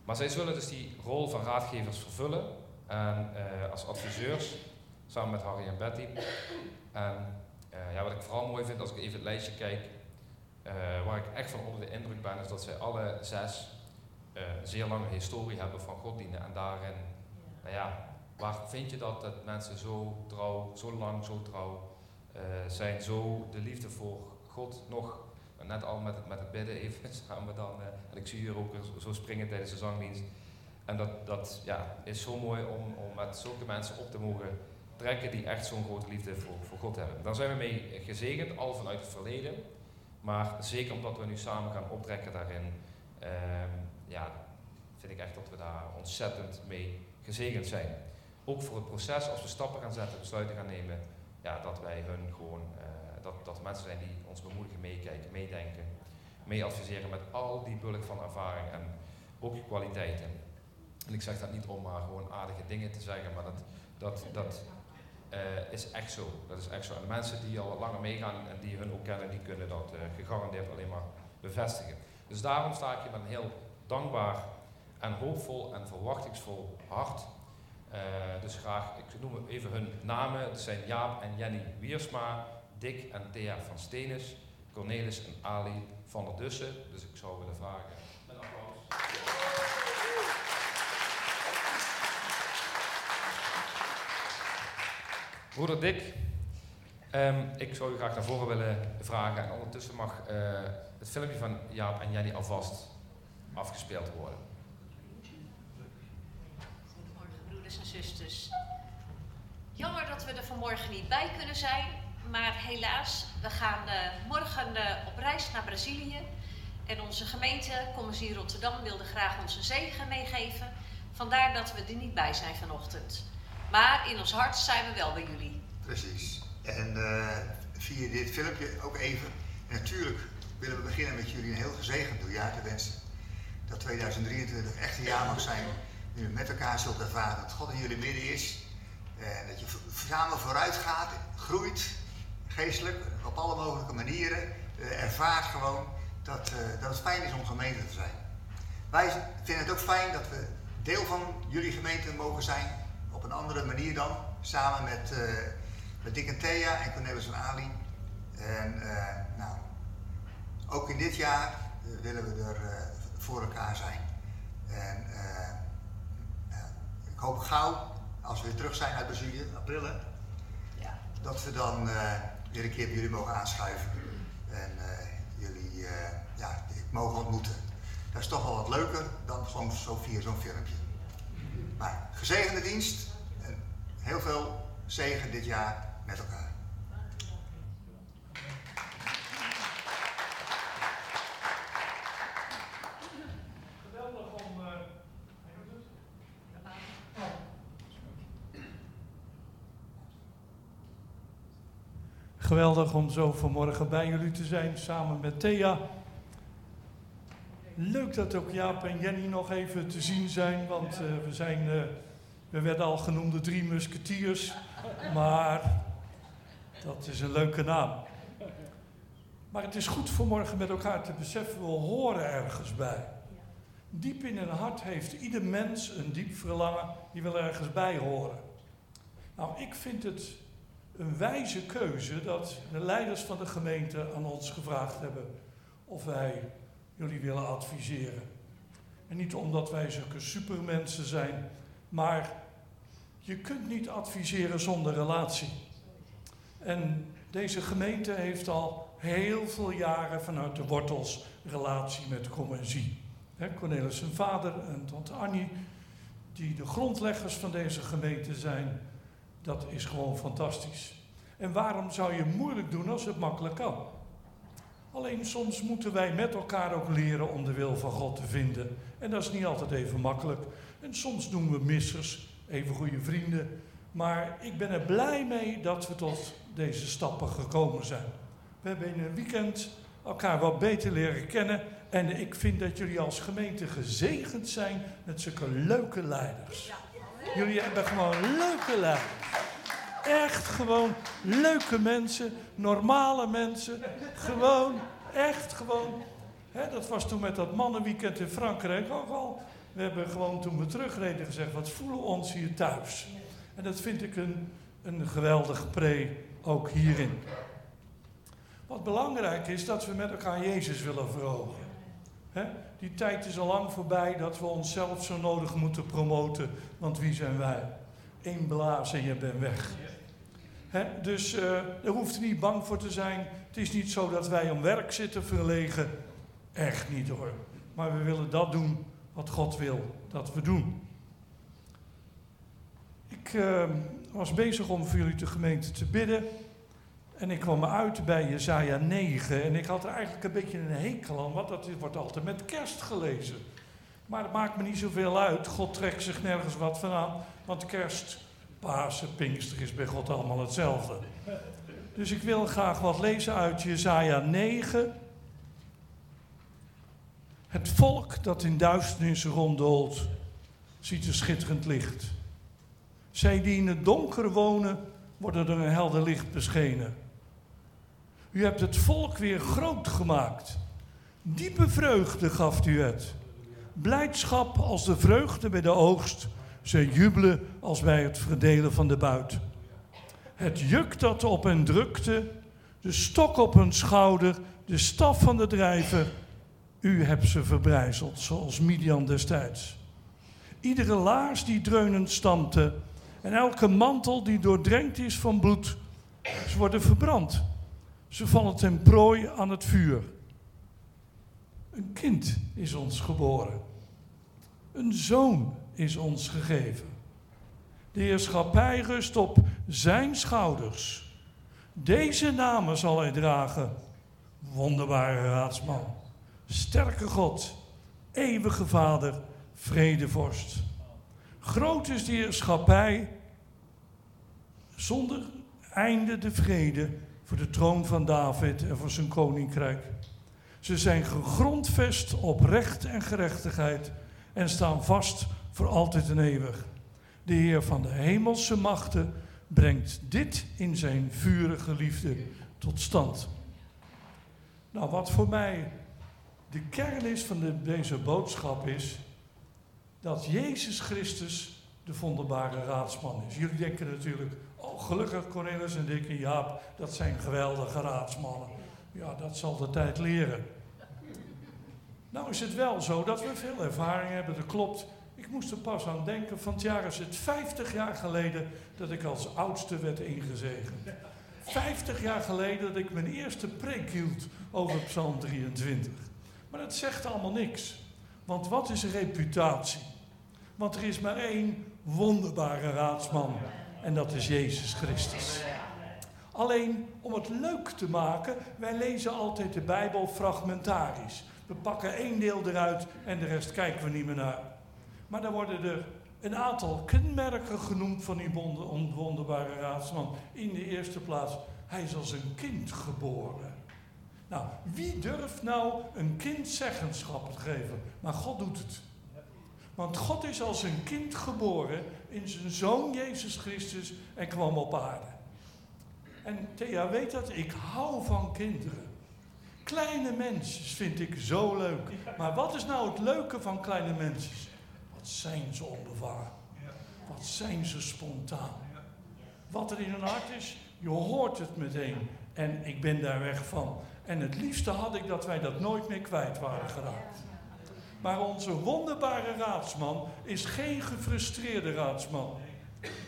Maar zij zullen dus die rol van raadgevers vervullen en, uh, als adviseurs, samen met Harry en Betty. En uh, ja, wat ik vooral mooi vind als ik even het lijstje kijk, uh, waar ik echt van onder de indruk ben, is dat zij alle zes een zeer lange historie hebben van God dienen. En daarin, nou ja, waar vind je dat, dat mensen zo trouw, zo lang zo trouw zijn, zo de liefde voor God nog net al met het, met bidden even samen dan. Uh, en ik zie hier ook zo springen tijdens de zangdienst. En dat, dat ja, is zo mooi om, om met zulke mensen op te mogen trekken die echt zo'n grote liefde voor, voor God hebben. Daar zijn we mee gezegend, al vanuit het verleden. Maar zeker omdat we nu samen gaan optrekken daarin, uh, ja, vind ik echt dat we daar ontzettend mee gezegend zijn. Ook voor het proces, als we stappen gaan zetten, besluiten gaan nemen, ja, dat wij hun gewoon uh, dat, dat mensen zijn die ons bemoedigen, meekijken, meedenken, meeadviseren met al die bulk van ervaring en ook kwaliteiten. En ik zeg dat niet om maar gewoon aardige dingen te zeggen, maar dat, dat, dat uh, is echt zo. Dat is echt zo. En de mensen die al langer meegaan en die hun ook kennen, die kunnen dat uh, gegarandeerd alleen maar bevestigen. Dus daarom sta ik hier met een heel dankbaar en hoopvol en verwachtingsvol hart. Uh, dus graag, ik noem even hun namen. Het zijn Jaap en Jenny Wiersma, Dick en Thea van Stenis, Cornelis en Ali van der Dussen. Dus ik zou willen vragen met applaus. Broeder Dick, um, ik zou u graag naar voren willen vragen en ondertussen mag uh, het filmpje van Jaap en Jenny alvast afgespeeld worden. Goedemorgen broeders en zusters. Jammer dat we er vanmorgen niet bij kunnen zijn, maar helaas, we gaan uh, morgen uh, op reis naar Brazilië. En onze gemeente, Commissie Rotterdam, wilde graag onze zegen meegeven. Vandaar dat we er niet bij zijn vanochtend. Maar in ons hart zijn we wel bij jullie. Precies. En uh, via dit filmpje ook even. En natuurlijk willen we beginnen met jullie een heel gezegend nieuwjaar te wensen. Dat 2023 echt een jaar mag zijn. Nu met elkaar zult ervaren dat God in jullie midden is. En dat je samen vooruit gaat, groeit, geestelijk, op alle mogelijke manieren. Uh, ervaart gewoon dat, uh, dat het fijn is om gemeente te zijn. Wij vinden het ook fijn dat we deel van jullie gemeente mogen zijn. Op een andere manier dan. Samen met, uh, met Dick en Thea en Cornelis en Ali. En nou, ook in dit jaar willen we er voor elkaar zijn. En ik hoop gauw, als we weer terug zijn uit Brazilië, april, ja. dat we dan weer een keer bij jullie mogen aanschuiven. En jullie ja, mogen ontmoeten. Dat is toch wel wat leuker dan gewoon zo via zo'n filmpje. Maar gezegende dienst en heel veel zegen dit jaar met elkaar. Geweldig om. Uh, Geweldig om zo vanmorgen bij jullie te zijn, samen met Thea. Leuk dat ook Jaap en Jenny nog even te zien zijn, want uh, we, zijn, uh, we werden al genoemd de drie musketiers, maar dat is een leuke naam. Maar het is goed vanmorgen met elkaar te beseffen, we horen ergens bij. Diep in hun hart heeft ieder mens een diep verlangen, die wil ergens bij horen. Nou, ik vind het een wijze keuze dat de leiders van de gemeente aan ons gevraagd hebben of wij jullie willen adviseren. En niet omdat wij zulke supermensen zijn, maar je kunt niet adviseren zonder relatie. En deze gemeente heeft al heel veel jaren vanuit de wortels relatie met Kom en Zie. Cornelis zijn vader en tante Annie, die de grondleggers van deze gemeente zijn, dat is gewoon fantastisch. En waarom zou je moeilijk doen als het makkelijk kan? Alleen soms moeten wij met elkaar ook leren om de wil van God te vinden. En dat is niet altijd even makkelijk. En soms doen we missers, even goede vrienden. Maar ik ben er blij mee dat we tot deze stappen gekomen zijn. We hebben in een weekend elkaar wat beter leren kennen. En ik vind dat jullie als gemeente gezegend zijn met zulke leuke leiders. Jullie hebben gewoon leuke leiders. Echt gewoon leuke mensen, normale mensen. Gewoon, echt gewoon. Hè, dat was toen met dat mannenweekend in Frankrijk ook al. We hebben gewoon toen we terugreden gezegd, wat voelen we ons hier thuis? En dat vind ik een, een geweldig pre ook hierin. Wat belangrijk is, dat we met elkaar Jezus willen verhogen. Die tijd is al lang voorbij dat we onszelf zo nodig moeten promoten, want wie zijn wij? Eén blaas en je bent weg. Dus uh, daar hoeft u niet bang voor te zijn. Het is niet zo dat wij om werk zitten verlegen. Echt niet hoor. Maar we willen dat doen wat God wil dat we doen. Ik uh, was bezig om voor jullie de gemeente te bidden. En ik kwam uit bij Jezaja 9. En ik had er eigenlijk een beetje een hekel aan, want dat wordt altijd met kerst gelezen. Maar het maakt me niet zoveel uit. God trekt zich nergens wat van aan. Want kerst, Pasen, Pinkster is bij God allemaal hetzelfde. Dus ik wil graag wat lezen uit Jezaja 9. Het volk dat in duisternis ronddolt, ziet een schitterend licht. Zij die in het donker wonen, worden door een helder licht beschenen. U hebt het volk weer groot gemaakt. Diepe vreugde gaf u het. Blijdschap als de vreugde bij de oogst. Ze jubelen als bij het verdelen van de buit. Het juk dat op hen drukte, de stok op hun schouder, de staf van de drijver. U hebt ze verbrijzeld, zoals Midian destijds. Iedere laars die dreunend stampte en elke mantel die doordrenkt is van bloed, ze worden verbrand. Ze vallen ten prooi aan het vuur. Een kind is ons geboren. Een zoon is ons gegeven. De heerschappij rust op zijn schouders. Deze namen zal hij dragen. Wonderbare raadsman, sterke God, eeuwige Vader, vredevorst. Groot is de heerschappij, zonder einde de vrede voor de troon van David en voor zijn koninkrijk. Ze zijn gegrondvest op recht en gerechtigheid en staan vast voor altijd en eeuwig. De Heer van de hemelse machten brengt dit in zijn vurige liefde tot stand. Nou, wat voor mij de kern is van de, deze boodschap is dat Jezus Christus de wonderbare raadsman is. Jullie denken natuurlijk, oh gelukkig Cornelis en Dick Jaap, dat zijn geweldige raadsmannen. Ja, dat zal de tijd leren. Nou is het wel zo dat we veel ervaring hebben, dat klopt. Ik moest er pas aan denken, van het jaar is het 50 jaar geleden dat ik als oudste werd ingezegend. 50 jaar geleden dat ik mijn eerste preek hield over Psalm 23. Maar dat zegt allemaal niks. Want wat is reputatie? Want er is maar één wonderbare raadsman. En dat is Jezus Christus. Alleen om het leuk te maken, wij lezen altijd de Bijbel fragmentarisch. We pakken één deel eruit en de rest kijken we niet meer naar. Maar dan worden er een aantal kenmerken genoemd van die wonderbare raadsman. In de eerste plaats, hij is als een kind geboren. Nou, wie durft nou een kind zeggenschap te geven? Maar God doet het. Want God is als een kind geboren in zijn zoon Jezus Christus en kwam op aarde. En Thea weet dat, ik hou van kinderen. Kleine mensen vind ik zo leuk. Maar wat is nou het leuke van kleine mensen? Wat zijn ze onbevangen? Wat zijn ze spontaan? Wat er in hun hart is, je hoort het meteen. En ik ben daar weg van. En het liefste had ik dat wij dat nooit meer kwijt waren geraakt. Maar onze wonderbare raadsman is geen gefrustreerde raadsman.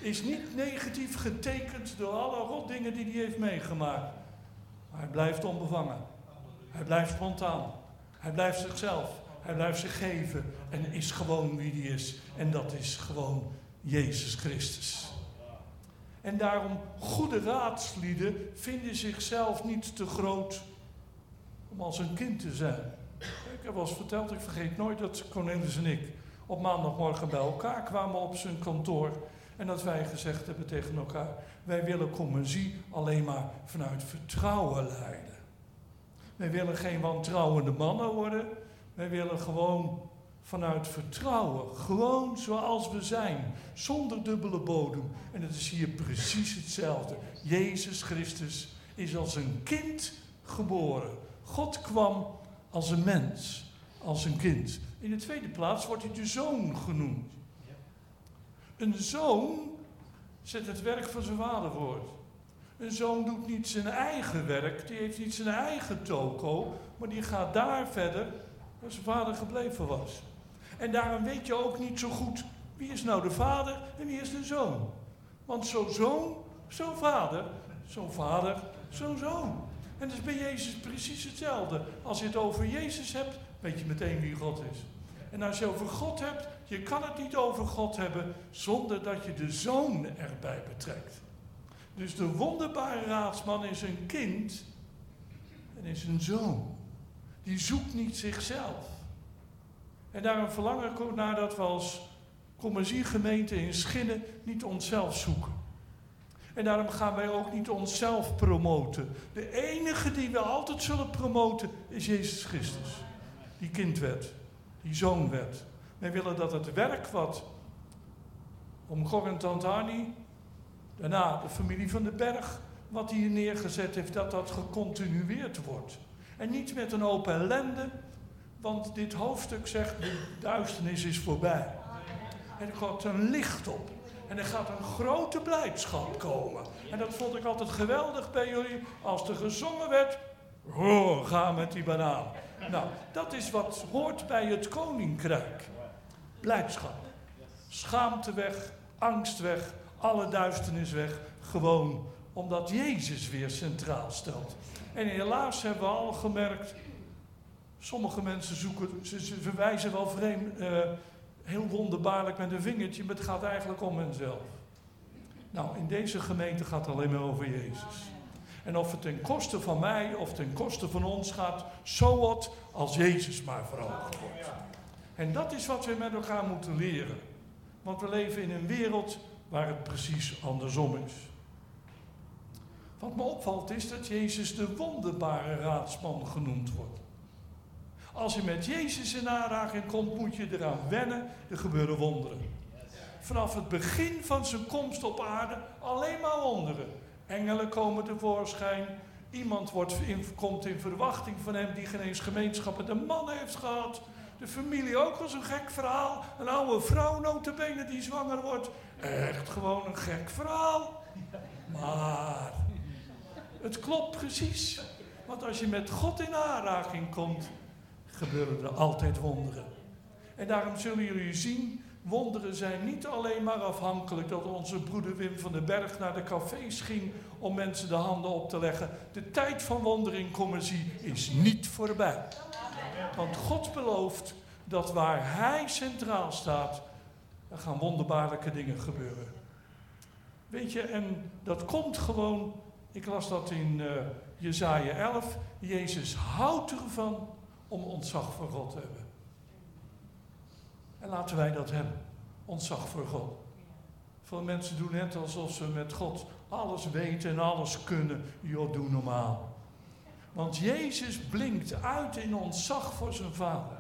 Is niet negatief getekend door alle rotdingen die hij heeft meegemaakt. Maar hij blijft onbevangen. Hij blijft spontaan. Hij blijft zichzelf. Hij blijft zich geven. En is gewoon wie hij is. En dat is gewoon Jezus Christus. En daarom, goede raadslieden vinden zichzelf niet te groot om als een kind te zijn. Ik heb wel eens verteld, ik vergeet nooit dat Cornelis en ik op maandagmorgen bij elkaar kwamen op zijn kantoor. En dat wij gezegd hebben tegen elkaar, wij willen commissie alleen maar vanuit vertrouwen leiden. Wij willen geen wantrouwende mannen worden. Wij willen gewoon vanuit vertrouwen, gewoon zoals we zijn, zonder dubbele bodem. En het is hier precies hetzelfde. Jezus Christus is als een kind geboren. God kwam als een mens, als een kind. In de tweede plaats wordt hij de zoon genoemd. Een zoon zet het werk van zijn vader voort. Een zoon doet niet zijn eigen werk, die heeft niet zijn eigen toko, maar die gaat daar verder waar zijn vader gebleven was. En daarom weet je ook niet zo goed wie is nou de vader en wie is de zoon. Want zo'n zoon, zo'n vader, zo'n vader, zo'n zoon. En dat is bij Jezus precies hetzelfde. Als je het over Jezus hebt, weet je meteen wie God is. En als je over God hebt, je kan het niet over God hebben zonder dat je de zoon erbij betrekt. Dus de wonderbare raadsman is een kind en is een zoon. Die zoekt niet zichzelf. En daarom verlang ik ook naar dat we als gemeente in Schinnen niet onszelf zoeken. En daarom gaan wij ook niet onszelf promoten. De enige die we altijd zullen promoten is Jezus Christus. Die kind werd, die zoon werd. Wij willen dat het werk wat om en Tantani, daarna de familie van de Berg, wat hij hier neergezet heeft, dat dat gecontinueerd wordt. En niet met een open ellende, want dit hoofdstuk zegt, de duisternis is voorbij. En er komt een licht op. En er gaat een grote blijdschap komen. En dat vond ik altijd geweldig bij jullie. Als er gezongen werd, ga met die banaan. Nou, dat is wat hoort bij het koninkrijk. Blijdschap. Schaamte weg, angst weg, alle duisternis weg. Gewoon omdat Jezus weer centraal stelt. En helaas hebben we al gemerkt, sommige mensen zoeken, ze, ze verwijzen wel vreemd, uh, heel wonderbaarlijk met een vingertje, maar het gaat eigenlijk om henzelf. Nou, in deze gemeente gaat het alleen maar over Jezus. En of het ten koste van mij of ten koste van ons gaat, zo wat als Jezus maar verhoogd wordt. En dat is wat we met elkaar moeten leren. Want we leven in een wereld waar het precies andersom is. Wat me opvalt is dat Jezus de wonderbare raadsman genoemd wordt. Als je met Jezus in aanraking komt, moet je eraan wennen, er gebeuren wonderen. Vanaf het begin van zijn komst op aarde alleen maar wonderen. Engelen komen tevoorschijn, iemand wordt in, komt in verwachting van hem die geen eens gemeenschap met een man heeft gehad. De familie ook was een gek verhaal. Een oude vrouw notabene die zwanger wordt. Echt gewoon een gek verhaal. Maar het klopt precies. Want als je met God in aanraking komt, gebeuren er altijd wonderen. En daarom zullen jullie zien, wonderen zijn niet alleen maar afhankelijk dat onze broeder Wim van den Berg naar de cafés ging om mensen de handen op te leggen. De tijd van wonderen commercie is niet voorbij. Want God belooft dat waar Hij centraal staat, er gaan wonderbaarlijke dingen gebeuren. Weet je, en dat komt gewoon, ik las dat in uh, Jezaja 11, Jezus houdt ervan om ontzag voor God te hebben. En laten wij dat hebben, ontzag voor God. Veel mensen doen net alsof ze met God alles weten en alles kunnen. Joh, doe normaal. Want Jezus blinkt uit in ontzag voor zijn vader.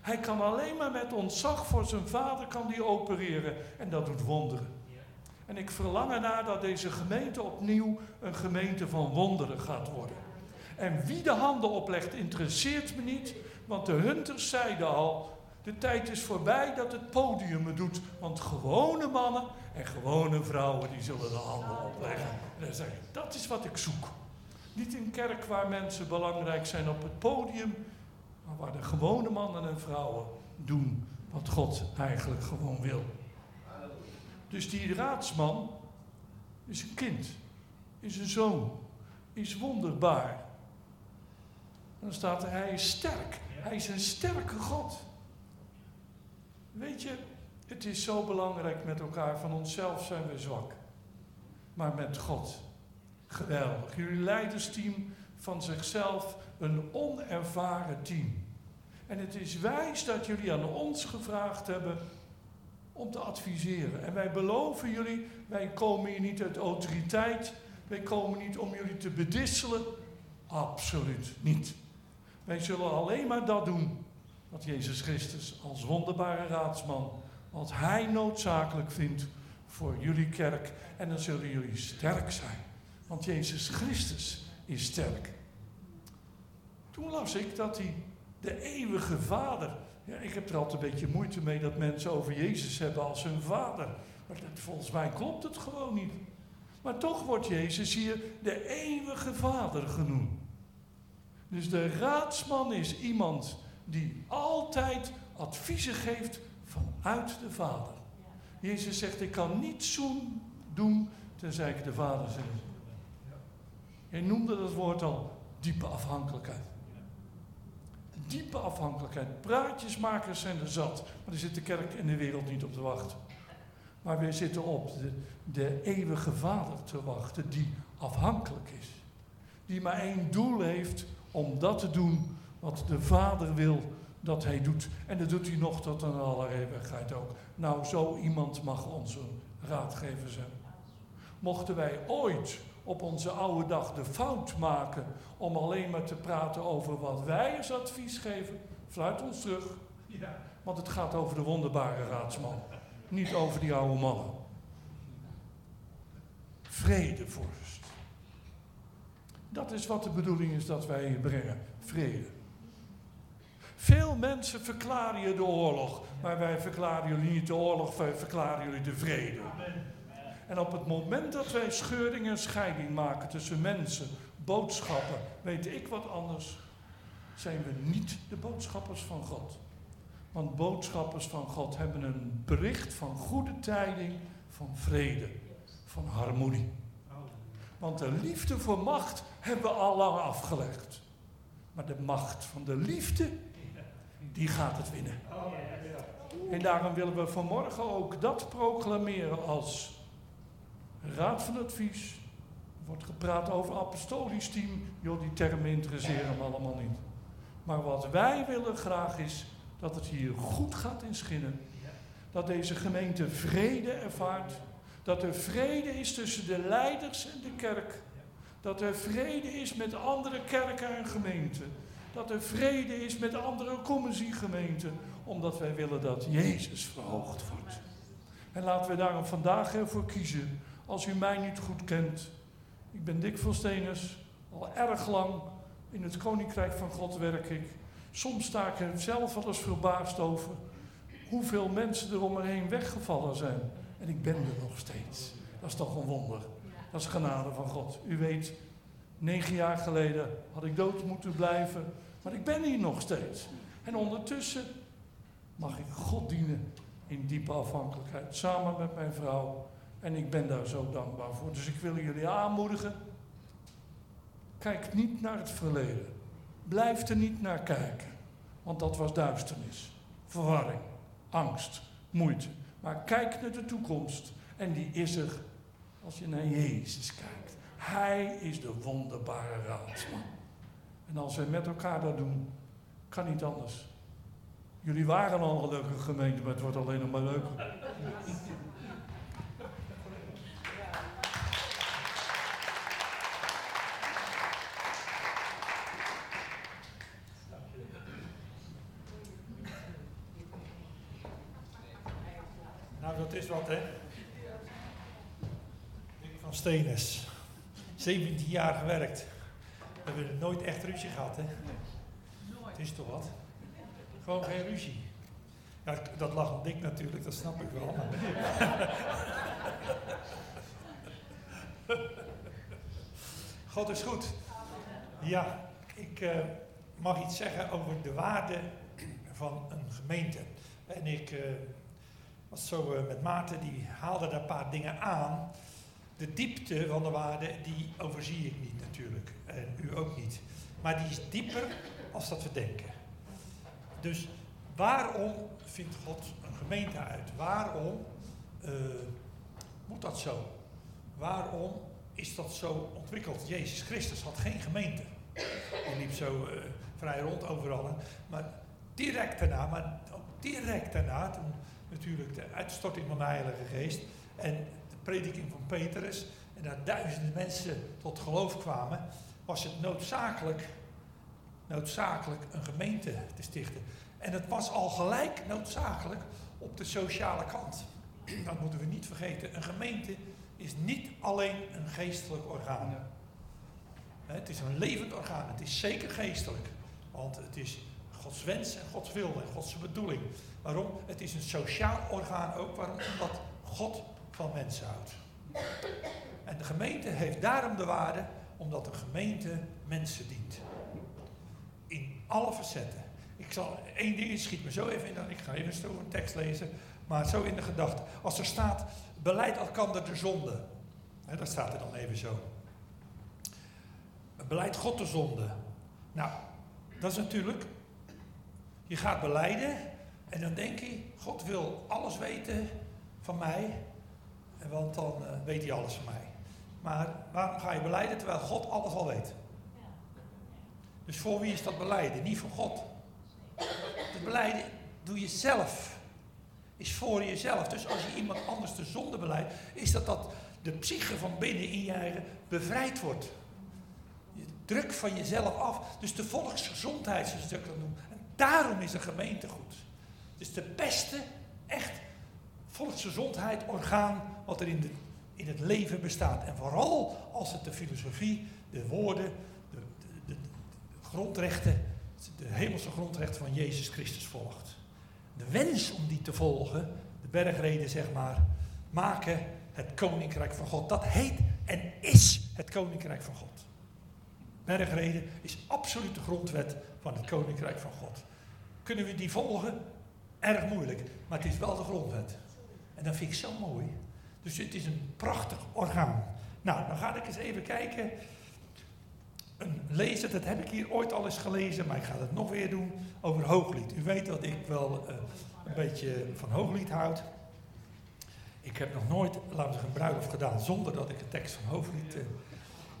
Hij kan alleen maar met ontzag voor zijn vader kan die opereren. En dat doet wonderen. En ik verlang ernaar dat deze gemeente opnieuw een gemeente van wonderen gaat worden. En wie de handen oplegt, interesseert me niet. Want de hunters zeiden al, de tijd is voorbij dat het podium het doet. Want gewone mannen en gewone vrouwen, die zullen de handen opleggen. En dan zeg ik, dat is wat ik zoek. Niet een kerk waar mensen belangrijk zijn op het podium, maar waar de gewone mannen en vrouwen doen wat God eigenlijk gewoon wil. Dus die raadsman is een kind, is een zoon, is wonderbaar. En dan staat er, hij is sterk. Hij is een sterke God. Weet je, het is zo belangrijk met elkaar. Van onszelf zijn we zwak. Maar met God, geweldig. Jullie leidersteam van zichzelf, een onervaren team. En het is wijs dat jullie aan ons gevraagd hebben om te adviseren. En wij beloven jullie, wij komen hier niet uit autoriteit. Wij komen niet om jullie te bedisselen. Absoluut niet. Wij zullen alleen maar dat doen wat Jezus Christus als wonderbare raadsman, wat Hij noodzakelijk vindt voor jullie kerk. En dan zullen jullie sterk zijn, want Jezus Christus is sterk. Toen las ik dat hij de eeuwige Vader. Ja, ik heb er altijd een beetje moeite mee dat mensen over Jezus hebben als hun vader. Maar volgens mij klopt het gewoon niet. Maar toch wordt Jezus hier de eeuwige Vader genoemd. Dus de raadsman is iemand die altijd adviezen geeft vanuit de Vader. Jezus zegt, ik kan niets doen tenzij ik de Vader zeg. Hij noemde dat woord al diepe afhankelijkheid. Diepe afhankelijkheid. Praatjesmakers zijn er zat, maar er zit de kerk in de wereld niet op te wachten. Maar wij zitten op de, eeuwige Vader te wachten, die afhankelijk is. Die maar één doel heeft om dat te doen wat de Vader wil dat hij doet. En dat doet hij nog tot een aller eeuwigheid ook. Nou, zo iemand mag onze raadgever zijn. Mochten wij ooit op onze oude dag de fout maken om alleen maar te praten over wat wij als advies geven, fluit ons terug. Ja. Want het gaat over de wonderbare raadsman, niet over die oude mannen. Vrede, vorst. Dat is wat de bedoeling is dat wij hier brengen. Vrede. Veel mensen verklaren je de oorlog, maar wij verklaren jullie niet de oorlog, wij verklaren jullie de vrede. En op het moment dat wij scheuring en scheiding maken tussen mensen, boodschappen, weet ik wat anders, zijn we niet de boodschappers van God. Want boodschappers van God hebben een bericht van goede tijding, van vrede, van harmonie. Want de liefde voor macht hebben we al lang afgelegd. Maar de macht van de liefde, die gaat het winnen. En daarom willen we vanmorgen ook dat proclameren als raad van advies. Er wordt gepraat over apostolisch team. Joh, die termen interesseren me allemaal niet. Maar wat wij willen graag is dat het hier goed gaat in Schinnen. Dat deze gemeente vrede ervaart. Dat er vrede is tussen de leiders en de kerk. Dat er vrede is met andere kerken en gemeenten. Dat er vrede is met andere commissiegemeenten. Omdat wij willen dat Jezus verhoogd wordt. En laten we daarom vandaag ervoor kiezen. Als u mij niet goed kent. Ik ben Dick Volsteners. Al erg lang in het Koninkrijk van God werk ik. Soms sta ik er zelf wel eens verbaasd over. Hoeveel mensen er om me heen weggevallen zijn. En ik ben er nog steeds. Dat is toch een wonder. Dat is genade van God. U weet, negen jaar geleden had ik dood moeten blijven. Maar ik ben hier nog steeds. En ondertussen mag ik God dienen in diepe afhankelijkheid. Samen met mijn vrouw. En ik ben daar zo dankbaar voor. Dus ik wil jullie aanmoedigen. Kijk niet naar het verleden. Blijf er niet naar kijken. Want dat was duisternis, verwarring, angst, moeite. Maar kijk naar de toekomst. En die is er als je naar Jezus kijkt. Hij is de wonderbare raadsman. En als we met elkaar dat doen, kan niet anders. Jullie waren al een leuke gemeente, maar het wordt alleen nog maar leuker. Nou, dat is wat, hè? Dick van Stenes. 17 jaar gewerkt. We hebben nooit echt ruzie gehad, hè? Het is toch wat? Gewoon geen ruzie. Ja, dat lag op Dick natuurlijk, dat snap ik wel. God is goed. Ja, ik eh, mag iets zeggen over de waarde van een gemeente. En ik eh, was zo eh, met Maarten, die haalde daar een paar dingen aan. De diepte van de waarde, die overzie ik niet natuurlijk. En u ook niet. Maar die is dieper als dat we denken. Dus waarom vindt God een gemeente uit? Waarom eh, moet dat zo? Waarom is dat zo ontwikkeld? Jezus Christus had geen gemeente. Hij liep zo eh, vrij rond overal. Maar direct daarna, maar ook direct daarna, toen natuurlijk de uitstorting van de Heilige Geest en prediking van Petrus en daar duizenden mensen tot geloof kwamen, was het noodzakelijk, noodzakelijk een gemeente te stichten. En het was al gelijk noodzakelijk op de sociale kant. Dat moeten we niet vergeten. Een gemeente is niet alleen een geestelijk orgaan. Het is een levend orgaan. Het is zeker geestelijk. Want het is Gods wens en Gods wil en Gods bedoeling. Waarom? Het is een sociaal orgaan ook. Waarom? Omdat God van mensen houdt. En de gemeente heeft daarom de waarde omdat de gemeente mensen dient. In alle facetten. Ik zal één ding schiet me zo even in. Ik ga even een tekst lezen. Maar zo in de gedachte. Als er staat, beleid elkander de zonde. Hè, dat staat er dan even zo. Beleid God de zonde. Nou, dat is natuurlijk. Je gaat beleiden. En dan denk je, God wil alles weten van mij. Want dan eh, weet hij alles van mij. Maar waarom ga je beleiden terwijl God alles al weet? Dus voor wie is dat beleiden? Niet voor God. Het beleiden doe je zelf. Is voor jezelf. Dus als je iemand anders de zonde beleidt, is dat dat de psyche van binnen in je eigen bevrijd wordt. Je druk van jezelf af. Dus de volksgezondheid, zoals ik dat noem. En daarom is een gemeente goed. Is de beste, echt volksgezondheid orgaan wat er in, de, in het leven bestaat. En vooral als het de filosofie, de woorden, de, de, de, grondrechten, de hemelse grondrechten van Jezus Christus volgt. De wens om die te volgen, de bergreden zeg maar, maken het koninkrijk van God. Dat heet en is het koninkrijk van God. Bergreden is absoluut de grondwet van het koninkrijk van God. Kunnen we die volgen? Erg moeilijk, maar het is wel de grondwet. En dat vind ik zo mooi. Dus het is een prachtig orgaan. Nou, dan ga ik eens even kijken. Een lezer, dat heb ik hier ooit al eens gelezen, maar ik ga het nog weer doen, over hooglied. U weet dat ik wel uh, een beetje van hooglied houd. Ik heb nog nooit, laten we zeggen, een gedaan zonder dat ik een tekst van hooglied... Uh,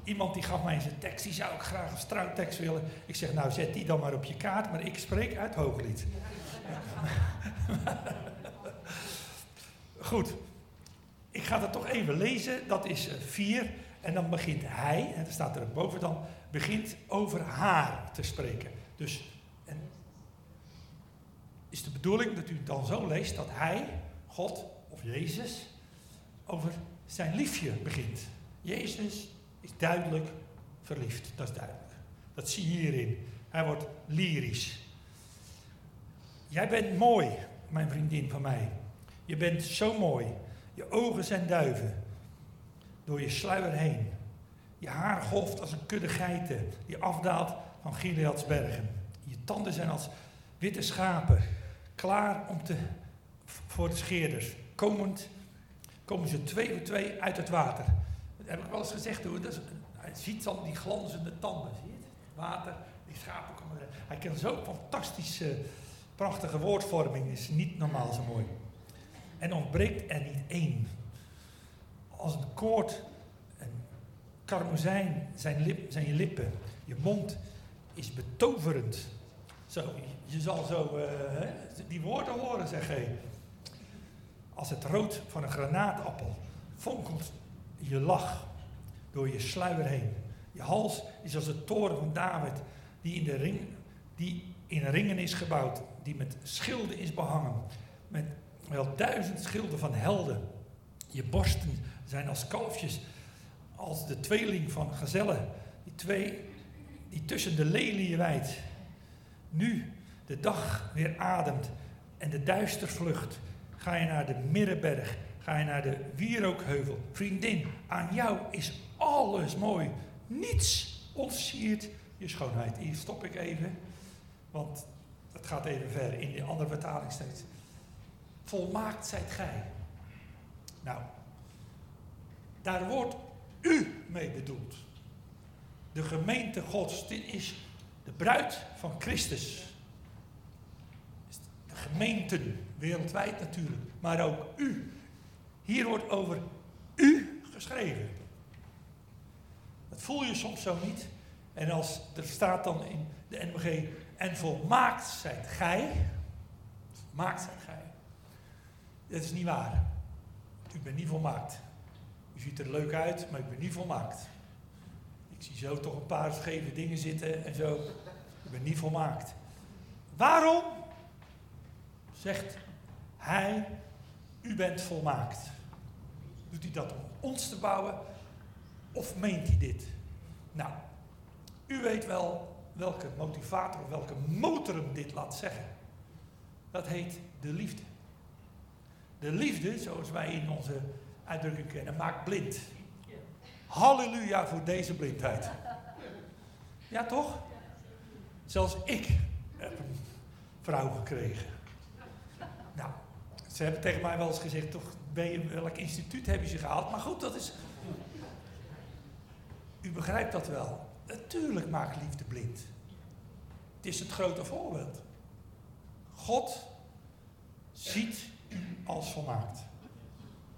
iemand die gaf mij zijn tekst, die zou ik graag een struiktekst willen. Ik zeg, nou zet die dan maar op je kaart, maar ik spreek uit hooglied. Goed, ik ga het toch even lezen. Dat is 4. En dan begint hij, en dan staat er boven dan, begint over haar te spreken. Dus en is de bedoeling dat u het dan zo leest dat hij, God of Jezus, over zijn liefje begint. Jezus is duidelijk verliefd, dat is duidelijk. Dat zie je hierin. Hij wordt lyrisch. Jij bent mooi, mijn vriendin van mij. Je bent zo mooi. Je ogen zijn duiven. Door je sluier heen. Je haar golft als een kudde geiten die afdaalt van Gileads bergen. Je tanden zijn als witte schapen, klaar om te, voor de scheerders. Komend komen ze twee voor twee uit het water. Dat heb ik wel eens gezegd hoor. Dat hij ziet dan die glanzende tanden. Zie je het? Water, die schapen komen eruit. Hij kan zo fantastische, prachtige woordvorming. Is niet normaal zo mooi. En ontbreekt er niet één. Als een koord, een karmozijn zijn, lip, zijn je lippen. Je mond is betoverend. Zo, je zal zo uh, die woorden horen, zeg hij. Als het rood van een granaatappel fonkelt je lach door je sluier heen. Je hals is als de toren van David, die in, de ring, die in ringen is gebouwd, die met schilden is behangen, met wel duizend schilden van helden. Je borsten zijn als kalfjes, als de tweeling van gazellen, die twee die tussen de lelieën wijdt. Nu de dag weer ademt en de duister vlucht, ga je naar de Middenberg, ga je naar de Wierookheuvel. Vriendin, aan jou is alles mooi. Niets ontsiert je schoonheid. Hier stop ik even, want het gaat even ver in de andere vertaling steeds. Volmaakt zijt gij. Nou, daar wordt u mee bedoeld. De gemeente Gods, dit is de bruid van Christus. De gemeenten, wereldwijd natuurlijk, maar ook u. Hier wordt over u geschreven. Dat voel je soms zo niet. En als er staat dan in de NBG, en volmaakt zijt gij, volmaakt zijt gij. Dat is niet waar. U bent niet volmaakt. U ziet er leuk uit, maar ik ben niet volmaakt. Ik zie zo toch een paar scheve dingen zitten en zo. Ik ben niet volmaakt. Waarom zegt hij, u bent volmaakt? Doet hij dat om ons te bouwen of meent hij dit? Nou, u weet wel welke motivator of welke motor hem dit laat zeggen. Dat heet de liefde. De liefde, zoals wij in onze uitdrukking kennen, maakt blind. Halleluja voor deze blindheid. Ja, toch? Zelfs ik heb een vrouw gekregen. Nou, ze hebben tegen mij wel eens gezegd, toch, ben je, welk instituut heb je ze gehaald? Maar goed, dat is... U begrijpt dat wel. Natuurlijk maakt liefde blind. Het is het grote voorbeeld. God ziet als volmaakt.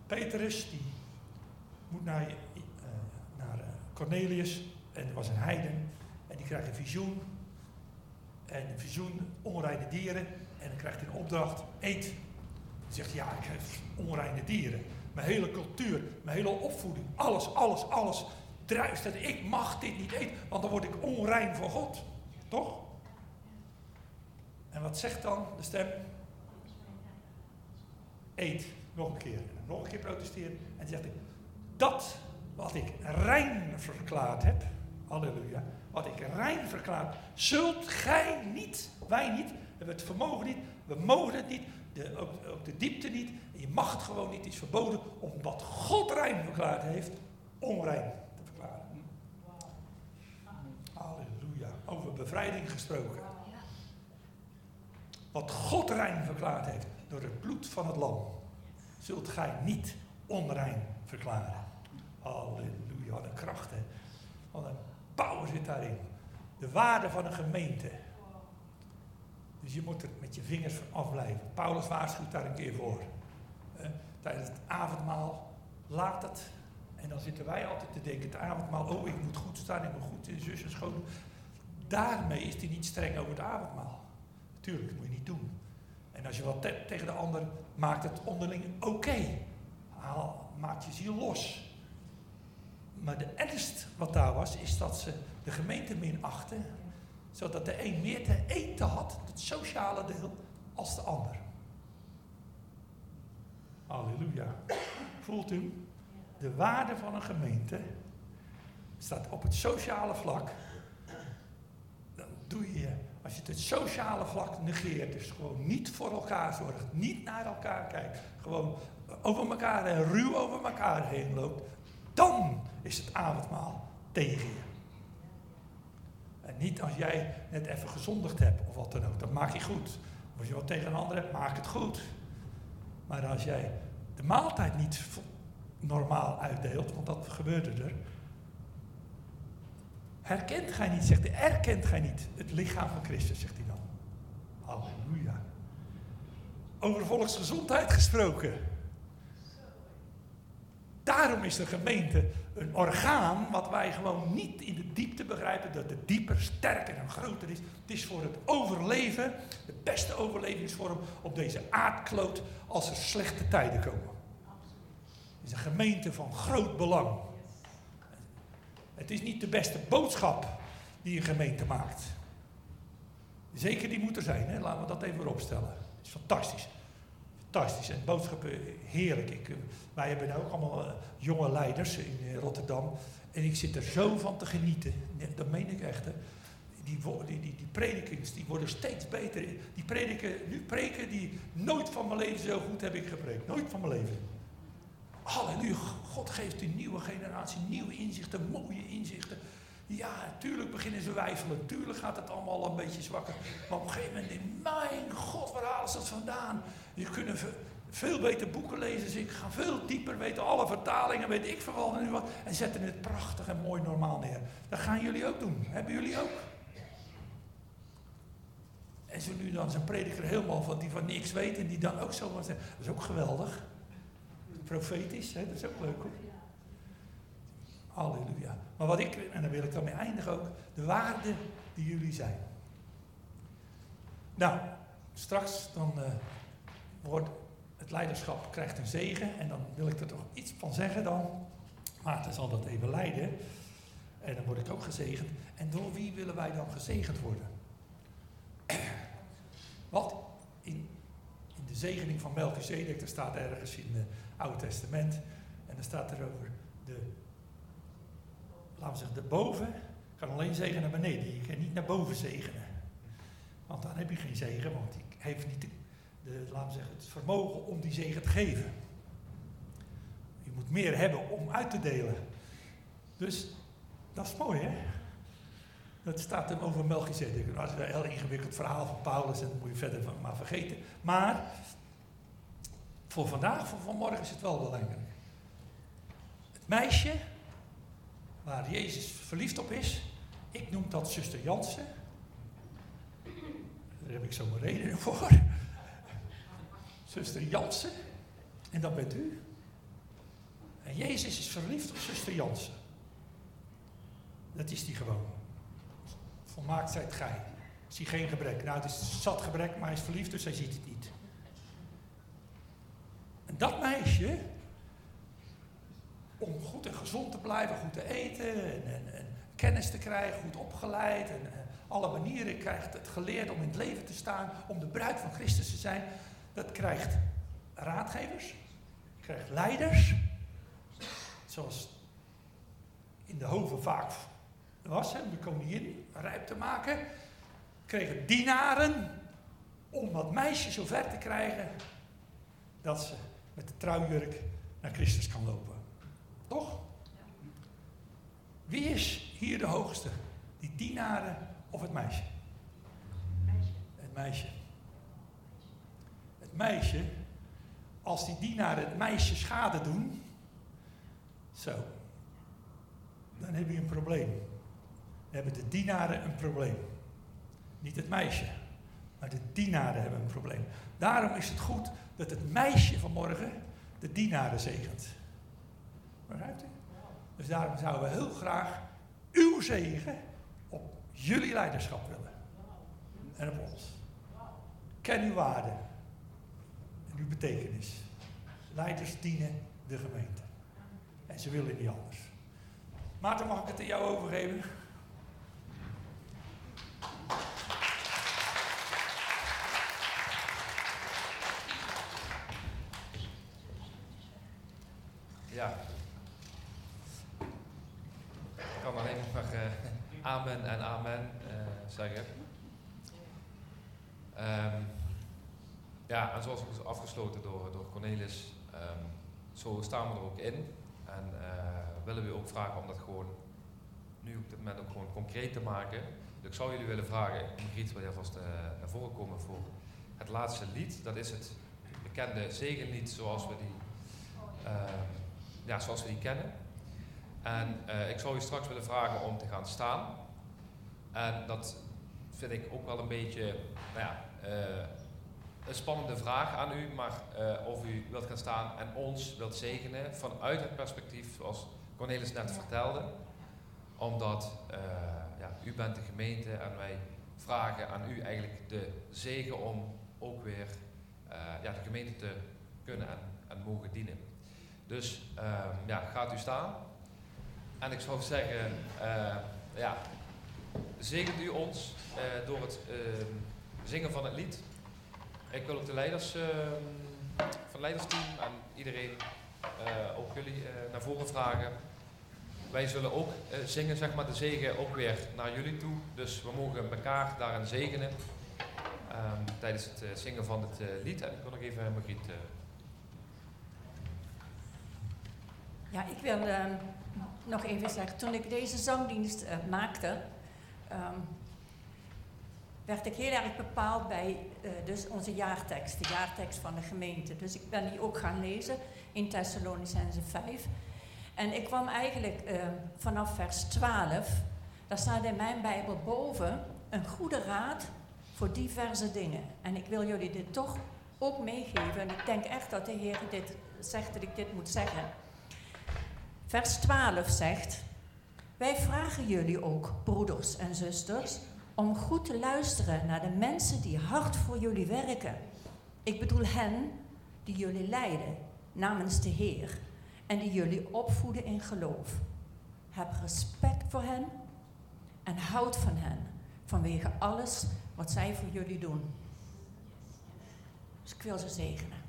Petrus, die moet naar, uh, naar uh, Cornelius, en er was een heiden, en die krijgt een visioen. En een visioen, onreine dieren, en dan krijgt hij een opdracht, eet. Zegt ja, ik heb onreine dieren. Mijn hele cultuur, mijn hele opvoeding, alles, alles, alles druist dat ik mag dit niet eten, want dan word ik onrein voor God. Toch? En wat zegt dan de stem? Eet nog een keer. En nog een keer protesteren. En zegt dat wat ik rein verklaard heb, halleluja, wat ik rein verklaard, zult gij niet, wij niet, hebben het vermogen niet, we mogen het niet, de, ook, de diepte niet, je mag het gewoon niet, is verboden om wat God rein verklaard heeft, onrein te verklaren. Halleluja, over bevrijding gesproken. Wat God rein verklaard heeft door het bloed van het lam, zult gij niet onrein verklaren. Halleluja, wat een kracht hè. Wat een power zit daarin. De waarde van een gemeente. Dus je moet er met je vingers van afblijven. Paulus waarschuwt daar een keer voor. Tijdens het avondmaal, laat het. En dan zitten wij altijd te denken, het avondmaal, oh ik moet goed staan, ik moet goed in zus en schoon. Daarmee is hij niet streng over het avondmaal. Tuurlijk, dat moet je niet doen. En als je wat te tegen de ander, maakt het onderling oké. Okay. Maak je ziel los. Maar de ernst wat daar was, is dat ze de gemeente minachten, zodat de een meer te eten had, het sociale deel, als de ander. Halleluja. Voelt u? De waarde van een gemeente staat op het sociale vlak. Dan doe je, als je het sociale vlak negeert, dus gewoon niet voor elkaar zorgt, niet naar elkaar kijkt, gewoon over elkaar en ruw over elkaar heen loopt, dan is het avondmaal tegen je. En niet als jij net even gezondigd hebt of wat dan ook, dat maak je goed. Als je wat tegen een ander hebt, maak het goed. Maar als jij de maaltijd niet normaal uitdeelt, want dat gebeurde er. Herkent gij niet, zegt hij, erkent gij niet het lichaam van Christus, zegt hij dan. Halleluja. Over volksgezondheid gesproken. Daarom is de gemeente een orgaan wat wij gewoon niet in de diepte begrijpen, dat het dieper, sterker en groter is. Het is voor het overleven, de beste overlevingsvorm op deze aardkloot als er slechte tijden komen. Het is een gemeente van groot belang. Het is niet de beste boodschap die een gemeente maakt. Zeker die moet er zijn, hè? laten we dat even opstellen. Het is fantastisch. Fantastisch. En boodschappen, heerlijk. Ik, eh, wij hebben ook allemaal eh, jonge leiders in eh, Rotterdam. En ik zit er zo van te genieten. Dat meen ik echt. Hè. Die, die, die, die predikings die worden steeds beter. Die prediken, nu preken die nooit van mijn leven zo goed heb ik gepreekt. Nooit van mijn leven. Halleluja. God geeft een nieuwe generatie nieuwe inzichten, mooie inzichten. Ja, natuurlijk beginnen ze wijfelen. Natuurlijk gaat het allemaal een beetje zwakker. Maar op een gegeven moment, mijn God, waar halen ze dat vandaan? Je kunt veel beter boeken lezen. Dus ik ga veel dieper weten. Alle vertalingen, weet ik veel nu wat. En zetten het prachtig en mooi normaal neer. Dat gaan jullie ook doen. Hebben jullie ook? En zo nu dan zijn prediker helemaal van die van niks weet en die dan ook zo wat Dat is ook geweldig. Profetisch, hè? dat is ook leuk hoor. Halleluja. Maar wat ik, en daar wil ik dan mee eindigen ook, de waarde die jullie zijn. Nou, straks dan uh, wordt het leiderschap krijgt een zegen en dan wil ik er toch iets van zeggen dan. Maarten zal dat even leiden en dan word ik ook gezegend. En door wie willen wij dan gezegend worden? Wat in, in de zegening van Melchizedek, daar staat ergens in Oude Testament en dan staat er over de laten we zeggen, de boven kan alleen zegen naar beneden. Je kan niet naar boven zegenen. Want dan heb je geen zegen, want die heeft niet de, we zeggen, het vermogen om die zegen te geven. Je moet meer hebben om uit te delen. Dus dat is mooi, hè? Dat staat hem over Melchizedek. Dat is een heel ingewikkeld verhaal van Paulus en dat moet je verder maar vergeten. Maar voor vandaag, voor vanmorgen is het wel belangrijk. Het meisje waar Jezus verliefd op is. Ik noem dat zuster Jansen. Daar heb ik zo mijn redenen voor. zuster Jansen. En dat bent u. En Jezus is verliefd op zuster Jansen. Dat is die gewoon. Volmaakt zijt gij. Zie geen gebrek. Nou, het is zat gebrek, maar hij is verliefd, dus hij ziet het niet. En dat meisje, om goed en gezond te blijven, goed te eten en, en, en kennis te krijgen, goed opgeleid en, alle manieren krijgt het geleerd om in het leven te staan, om de bruid van Christus te zijn. Dat krijgt raadgevers, krijgt leiders, zoals in de hoven vaak was, om de koningin rijp te maken. Kregen dienaren om dat meisje zo ver te krijgen dat ze met de trouwjurk naar Christus kan lopen. Toch? Wie is hier de hoogste? Die dienaren of het meisje? Het meisje. Het meisje, als die dienaren het meisje schade doen, zo, dan heb je een probleem. Dan hebben de dienaren een probleem. Niet het meisje, maar de dienaren hebben een probleem. Daarom is het goed dat het meisje vanmorgen de dienaren zegent. Begrijpt u? Dus daarom zouden we heel graag uw zegen op jullie leiderschap willen. En op ons. Ken uw waarde en uw betekenis. Leiders dienen de gemeente. En ze willen niet anders. Maarten, mag ik het aan jou overgeven? Ja. Ik kan alleen maar uh, amen en amen uh, zeggen. Um, ja, en zoals afgesloten door, door Cornelis, um, zo staan we er ook in. En uh, willen we ook vragen om dat gewoon nu op dit moment ook gewoon concreet te maken. Dus ik zou jullie willen vragen, Margriet wil je vast uh, naar voren komen voor het laatste lied. Dat is het bekende zegenlied zoals we die, uh, ja, zoals we die kennen. En uh, ik zou je straks willen vragen om te gaan staan. En dat vind ik ook wel een beetje, nou ja, een spannende vraag aan u, maar uh, of u wilt gaan staan en ons wilt zegenen vanuit het perspectief zoals Cornelis net vertelde. Omdat uh, ja, u bent de gemeente en wij vragen aan u eigenlijk de zegen om ook weer uh, ja, de gemeente te kunnen en, en mogen dienen. Dus ja, gaat u staan. En ik zou zeggen, ja, zegent u ons door het zingen van het lied. Ik wil ook de leiders uh, van het leidersteam en iedereen, uh, ook jullie, uh, naar voren vragen. Wij zullen ook zingen, zeg maar, de zegen ook weer naar jullie toe. Dus we mogen elkaar daarin zegenen um, tijdens het zingen van het lied. En ik wil nog even Margriet. Ja, ik wil ehm, nog even zeggen, toen ik deze zangdienst maakte, werd ik heel erg bepaald bij uh, dus onze jaartekst, de jaartekst van de gemeente. Dus ik ben die ook gaan lezen in Thessalonicense 5. En ik kwam eigenlijk uh, vanaf vers 12, daar staat in mijn Bijbel boven een goede raad voor diverse dingen. En ik wil jullie dit toch ook meegeven. En ik denk echt dat de Heer dit zegt dat ik dit moet zeggen. Vers 12 zegt: Wij vragen jullie ook, broeders en zusters om goed te luisteren naar de mensen die hard voor jullie werken. Ik bedoel hen die jullie leiden namens de Heer en die jullie opvoeden in geloof. Heb respect voor hen en houd van hen vanwege alles wat zij voor jullie doen. Dus ik wil ze zegenen.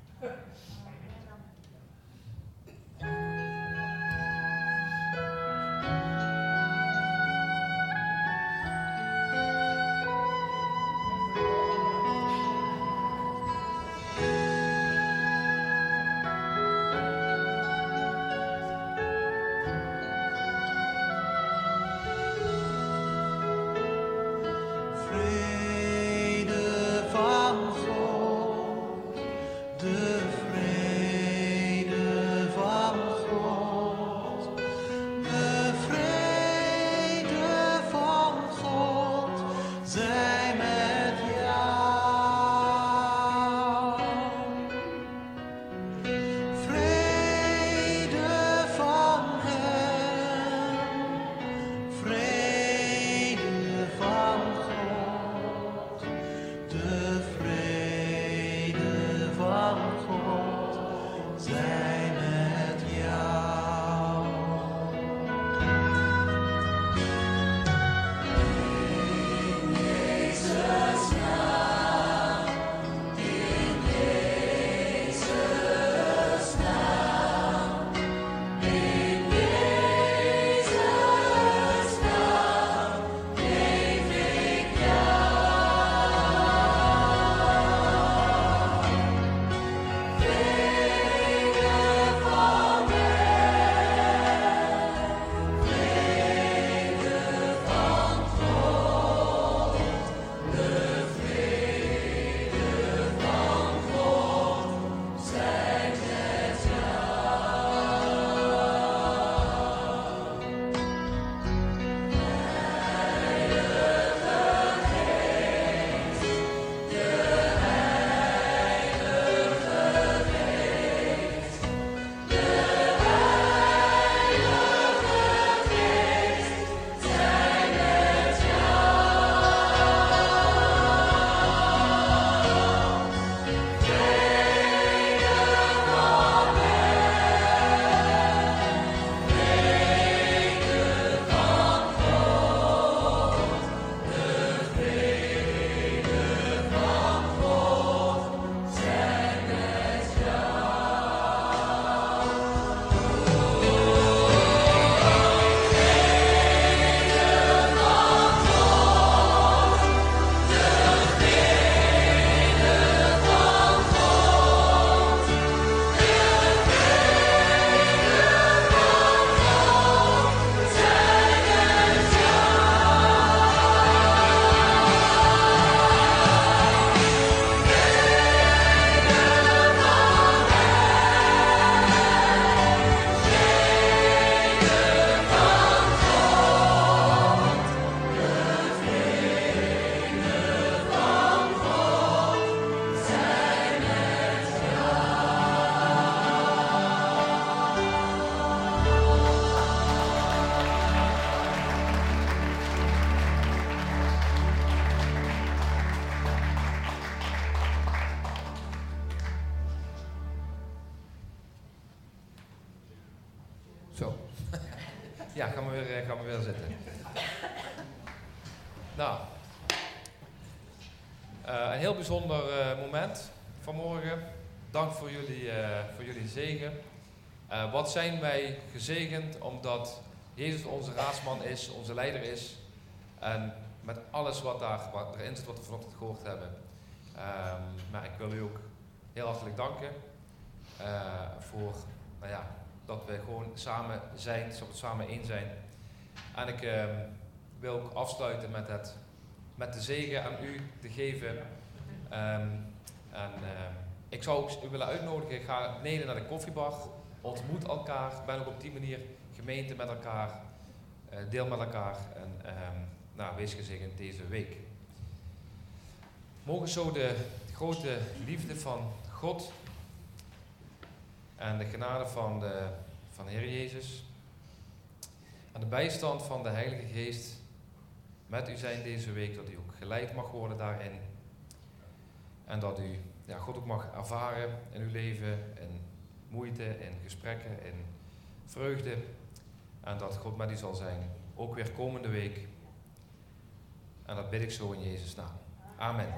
Wat zijn wij gezegend omdat Jezus onze raadsman is, onze leider is. En met alles wat, daar, wat erin zit, wat we vanochtend gehoord hebben. Um, maar ik wil u ook heel hartelijk danken voor nou ja, dat we gewoon samen zijn, dat we samen één zijn. En ik uh, wil ook afsluiten met, het, met de zegen aan u te geven. Um, en ik zou u willen uitnodigen, ga beneden naar de koffiebar, ontmoet elkaar, ben ook op die manier gemeente met elkaar, uh, deel met elkaar en um, nou, wees gezegend deze week. Mogen zo de grote liefde van God en de genade van de, van Heer Jezus en de bijstand van de Heilige Geest met u zijn deze week, dat u ook geleid mag worden daarin en dat u ja, God ook mag ervaren in uw leven, in moeite, in gesprekken, in vreugde en dat God met u zal zijn, ook weer komende week. En dat bid ik zo in Jezus' naam. Amen.